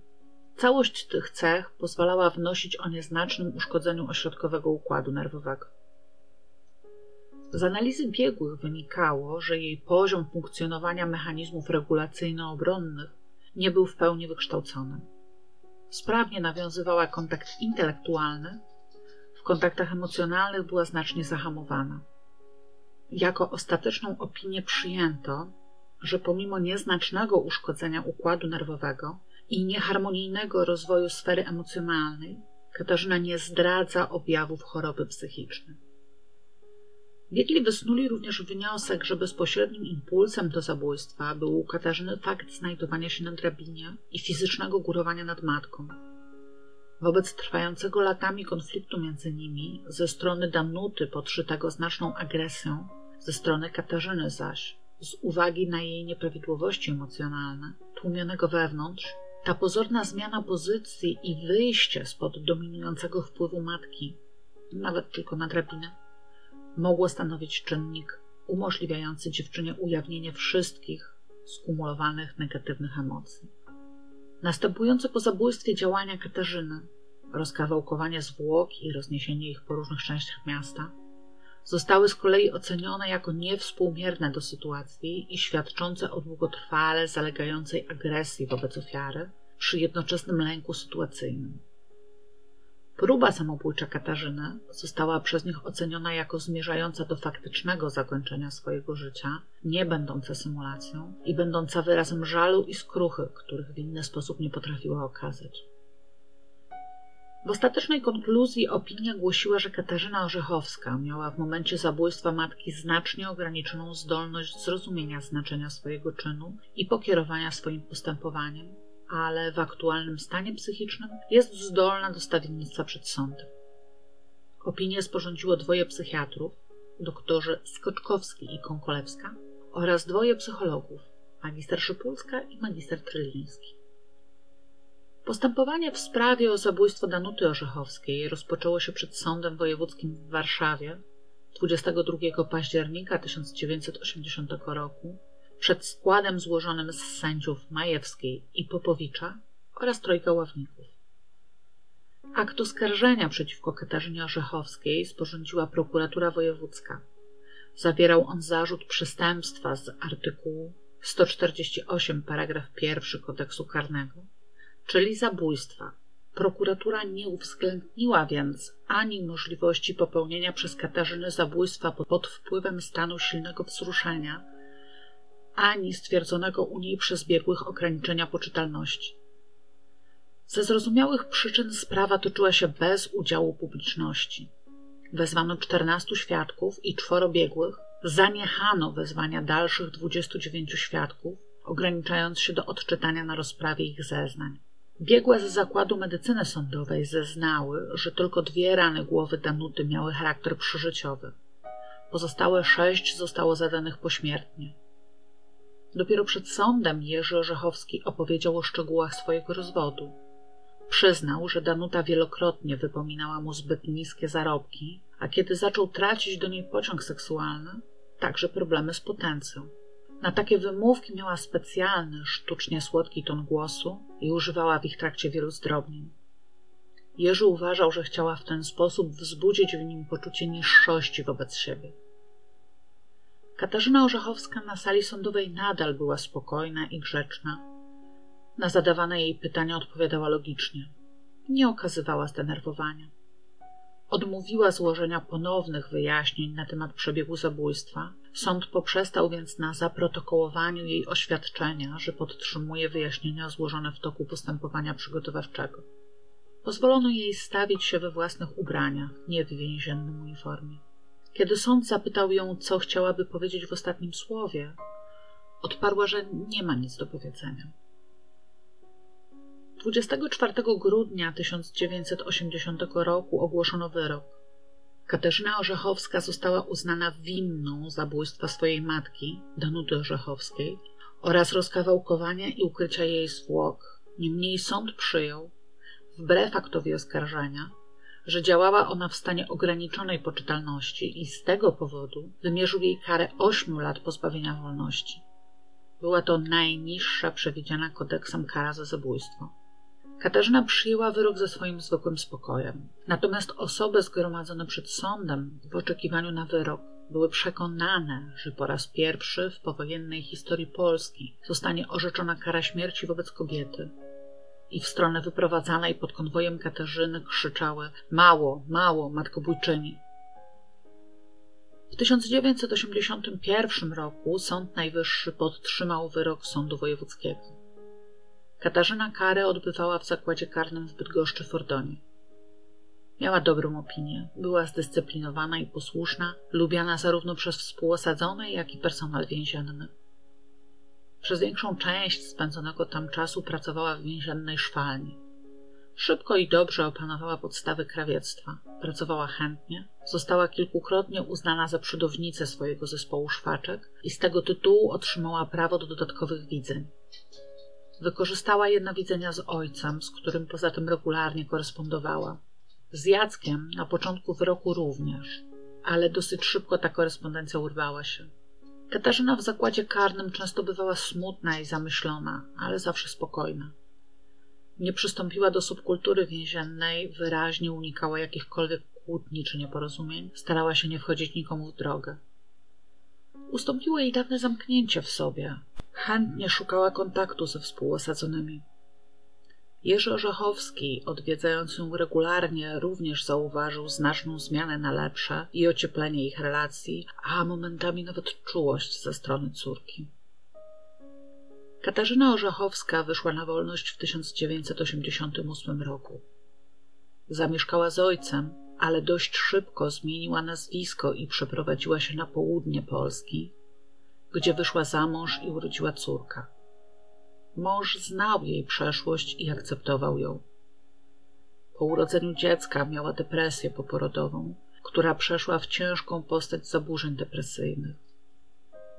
Całość tych cech pozwalała wnosić o nieznacznym uszkodzeniu ośrodkowego układu nerwowego. Z analizy biegłych wynikało, że jej poziom funkcjonowania mechanizmów regulacyjno-obronnych nie był w pełni wykształcony. Sprawnie nawiązywała kontakt intelektualny, w kontaktach emocjonalnych była znacznie zahamowana. Jako ostateczną opinię przyjęto, że pomimo nieznacznego uszkodzenia układu nerwowego i nieharmonijnego rozwoju sfery emocjonalnej, Katarzyna nie zdradza objawów choroby psychicznej. Biegli wysnuli również wniosek, że bezpośrednim impulsem do zabójstwa był u Katarzyny fakt znajdowania się na drabinie i fizycznego górowania nad matką. Wobec trwającego latami konfliktu między nimi, ze strony Danuty podszytego znaczną agresją, ze strony Katarzyny zaś, z uwagi na jej nieprawidłowości emocjonalne, tłumionego wewnątrz, ta pozorna zmiana pozycji i wyjście spod dominującego wpływu matki, nawet tylko na drabinę, mogło stanowić czynnik umożliwiający dziewczynie ujawnienie wszystkich skumulowanych negatywnych emocji. Następujące po zabójstwie działania Katarzyny, rozkawałkowanie zwłok i rozniesienie ich po różnych częściach miasta, zostały z kolei ocenione jako niewspółmierne do sytuacji i świadczące o długotrwale zalegającej agresji wobec ofiary przy jednoczesnym lęku sytuacyjnym. Próba samobójcza Katarzyny została przez nich oceniona jako zmierzająca do faktycznego zakończenia swojego życia, nie będąca symulacją i będąca wyrazem żalu i skruchy, których w inny sposób nie potrafiła okazać. W ostatecznej konkluzji opinia głosiła, że Katarzyna Orzechowska miała w momencie zabójstwa matki znacznie ograniczoną zdolność zrozumienia znaczenia swojego czynu i pokierowania swoim postępowaniem, ale w aktualnym stanie psychicznym jest zdolna do stawiennictwa przed sądem. Opinię sporządziło dwoje psychiatrów, doktorzy Skoczkowski i Konkolewska oraz dwoje psychologów, magister Szypulska i magister Tryliński. Postępowanie w sprawie o zabójstwo Danuty Orzechowskiej rozpoczęło się przed Sądem Wojewódzkim w Warszawie 22 października 1980 roku przed składem złożonym z sędziów Majewskiej i Popowicza oraz trojga ławników. Akt oskarżenia przeciwko Katarzynie Orzechowskiej sporządziła prokuratura wojewódzka. Zawierał on zarzut przestępstwa z artykułu 148 paragraf 1 kodeksu karnego czyli zabójstwa. Prokuratura nie uwzględniła więc ani możliwości popełnienia przez Katarzynę zabójstwa pod wpływem stanu silnego wzruszenia, ani stwierdzonego u niej przez biegłych ograniczenia poczytalności. Ze zrozumiałych przyczyn sprawa toczyła się bez udziału publiczności. Wezwano 14 świadków i czworo biegłych, zaniechano wezwania dalszych 29 świadków, ograniczając się do odczytania na rozprawie ich zeznań. Biegłe z zakładu medycyny sądowej zeznały, że tylko dwie rany głowy Danuty miały charakter przyżyciowy. Pozostałe sześć zostało zadanych pośmiertnie. Dopiero przed sądem Jerzy Orzechowski opowiedział o szczegółach swojego rozwodu. Przyznał, że Danuta wielokrotnie wypominała mu zbyt niskie zarobki, a kiedy zaczął tracić do niej pociąg seksualny, także problemy z potencją. Na takie wymówki miała specjalny, sztucznie słodki ton głosu i używała w ich trakcie wielu zdrobnień. Jerzy uważał, że chciała w ten sposób wzbudzić w nim poczucie niższości wobec siebie. Katarzyna Orzechowska na sali sądowej nadal była spokojna i grzeczna. Na zadawane jej pytania odpowiadała logicznie. Nie okazywała zdenerwowania. Odmówiła złożenia ponownych wyjaśnień na temat przebiegu zabójstwa. Sąd poprzestał więc na zaprotokołowaniu jej oświadczenia, że podtrzymuje wyjaśnienia złożone w toku postępowania przygotowawczego. Pozwolono jej stawić się we własnych ubraniach, nie w więziennym uniformie. Kiedy sąd zapytał ją, co chciałaby powiedzieć w ostatnim słowie, odparła, że nie ma nic do powiedzenia. 24 grudnia 1980 roku ogłoszono wyrok. Katarzyna Orzechowska została uznana winną zabójstwa swojej matki, Danuty Orzechowskiej, oraz rozkawałkowania i ukrycia jej zwłok. Niemniej sąd przyjął, wbrew aktowi oskarżenia, że działała ona w stanie ograniczonej poczytalności i z tego powodu wymierzył jej karę 8 lat pozbawienia wolności. Była to najniższa przewidziana kodeksem kara za zabójstwo. Katarzyna przyjęła wyrok ze swoim zwykłym spokojem. Natomiast osoby zgromadzone przed sądem w oczekiwaniu na wyrok były przekonane, że po raz pierwszy w powojennej historii Polski zostanie orzeczona kara śmierci wobec kobiety. I w stronę wyprowadzanej pod konwojem Katarzyny krzyczały: Mało, mało, matkobójczyni. W 1981 roku Sąd Najwyższy podtrzymał wyrok Sądu Wojewódzkiego. Katarzyna karę odbywała w zakładzie karnym w Bydgoszczy Fordonie. Miała dobrą opinię, była zdyscyplinowana i posłuszna, lubiana zarówno przez współosadzone, jak i personel więzienny. Przez większą część spędzonego tam czasu pracowała w więziennej szwalni. Szybko i dobrze opanowała podstawy krawiectwa, pracowała chętnie, została kilkukrotnie uznana za przodownicę swojego zespołu szwaczek i z tego tytułu otrzymała prawo do dodatkowych widzeń. Wykorzystała jedna widzenia z ojcem, z którym poza tym regularnie korespondowała. Z Jackiem na początku wyroku również, ale dosyć szybko ta korespondencja urwała się. Katarzyna w zakładzie karnym często bywała smutna i zamyślona, ale zawsze spokojna. Nie przystąpiła do subkultury więziennej, wyraźnie unikała jakichkolwiek kłótni czy nieporozumień, starała się nie wchodzić nikomu w drogę. Ustąpiło jej dawne zamknięcie w sobie. Chętnie szukała kontaktu ze współosadzonymi. Jerzy Orzechowski, odwiedzając ją regularnie, również zauważył znaczną zmianę na lepsze i ocieplenie ich relacji, a momentami nawet czułość ze strony córki. Katarzyna Orzechowska wyszła na wolność w 1988 roku. Zamieszkała z ojcem, ale dość szybko zmieniła nazwisko i przeprowadziła się na południe Polski, gdzie wyszła za mąż i urodziła córkę. Mąż znał jej przeszłość i akceptował ją. Po urodzeniu dziecka miała depresję poporodową, która przeszła w ciężką postać zaburzeń depresyjnych.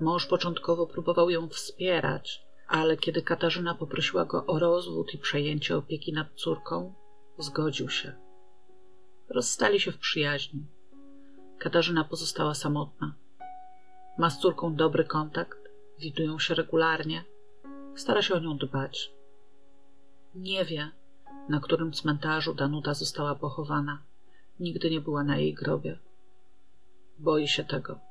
Mąż początkowo próbował ją wspierać, ale kiedy Katarzyna poprosiła go o rozwód i przejęcie opieki nad córką, zgodził się. Rozstali się w przyjaźni. Katarzyna pozostała samotna. Ma z córką dobry kontakt, widują się regularnie, stara się o nią dbać. Nie wie, na którym cmentarzu Danuta została pochowana. Nigdy nie była na jej grobie. Boi się tego.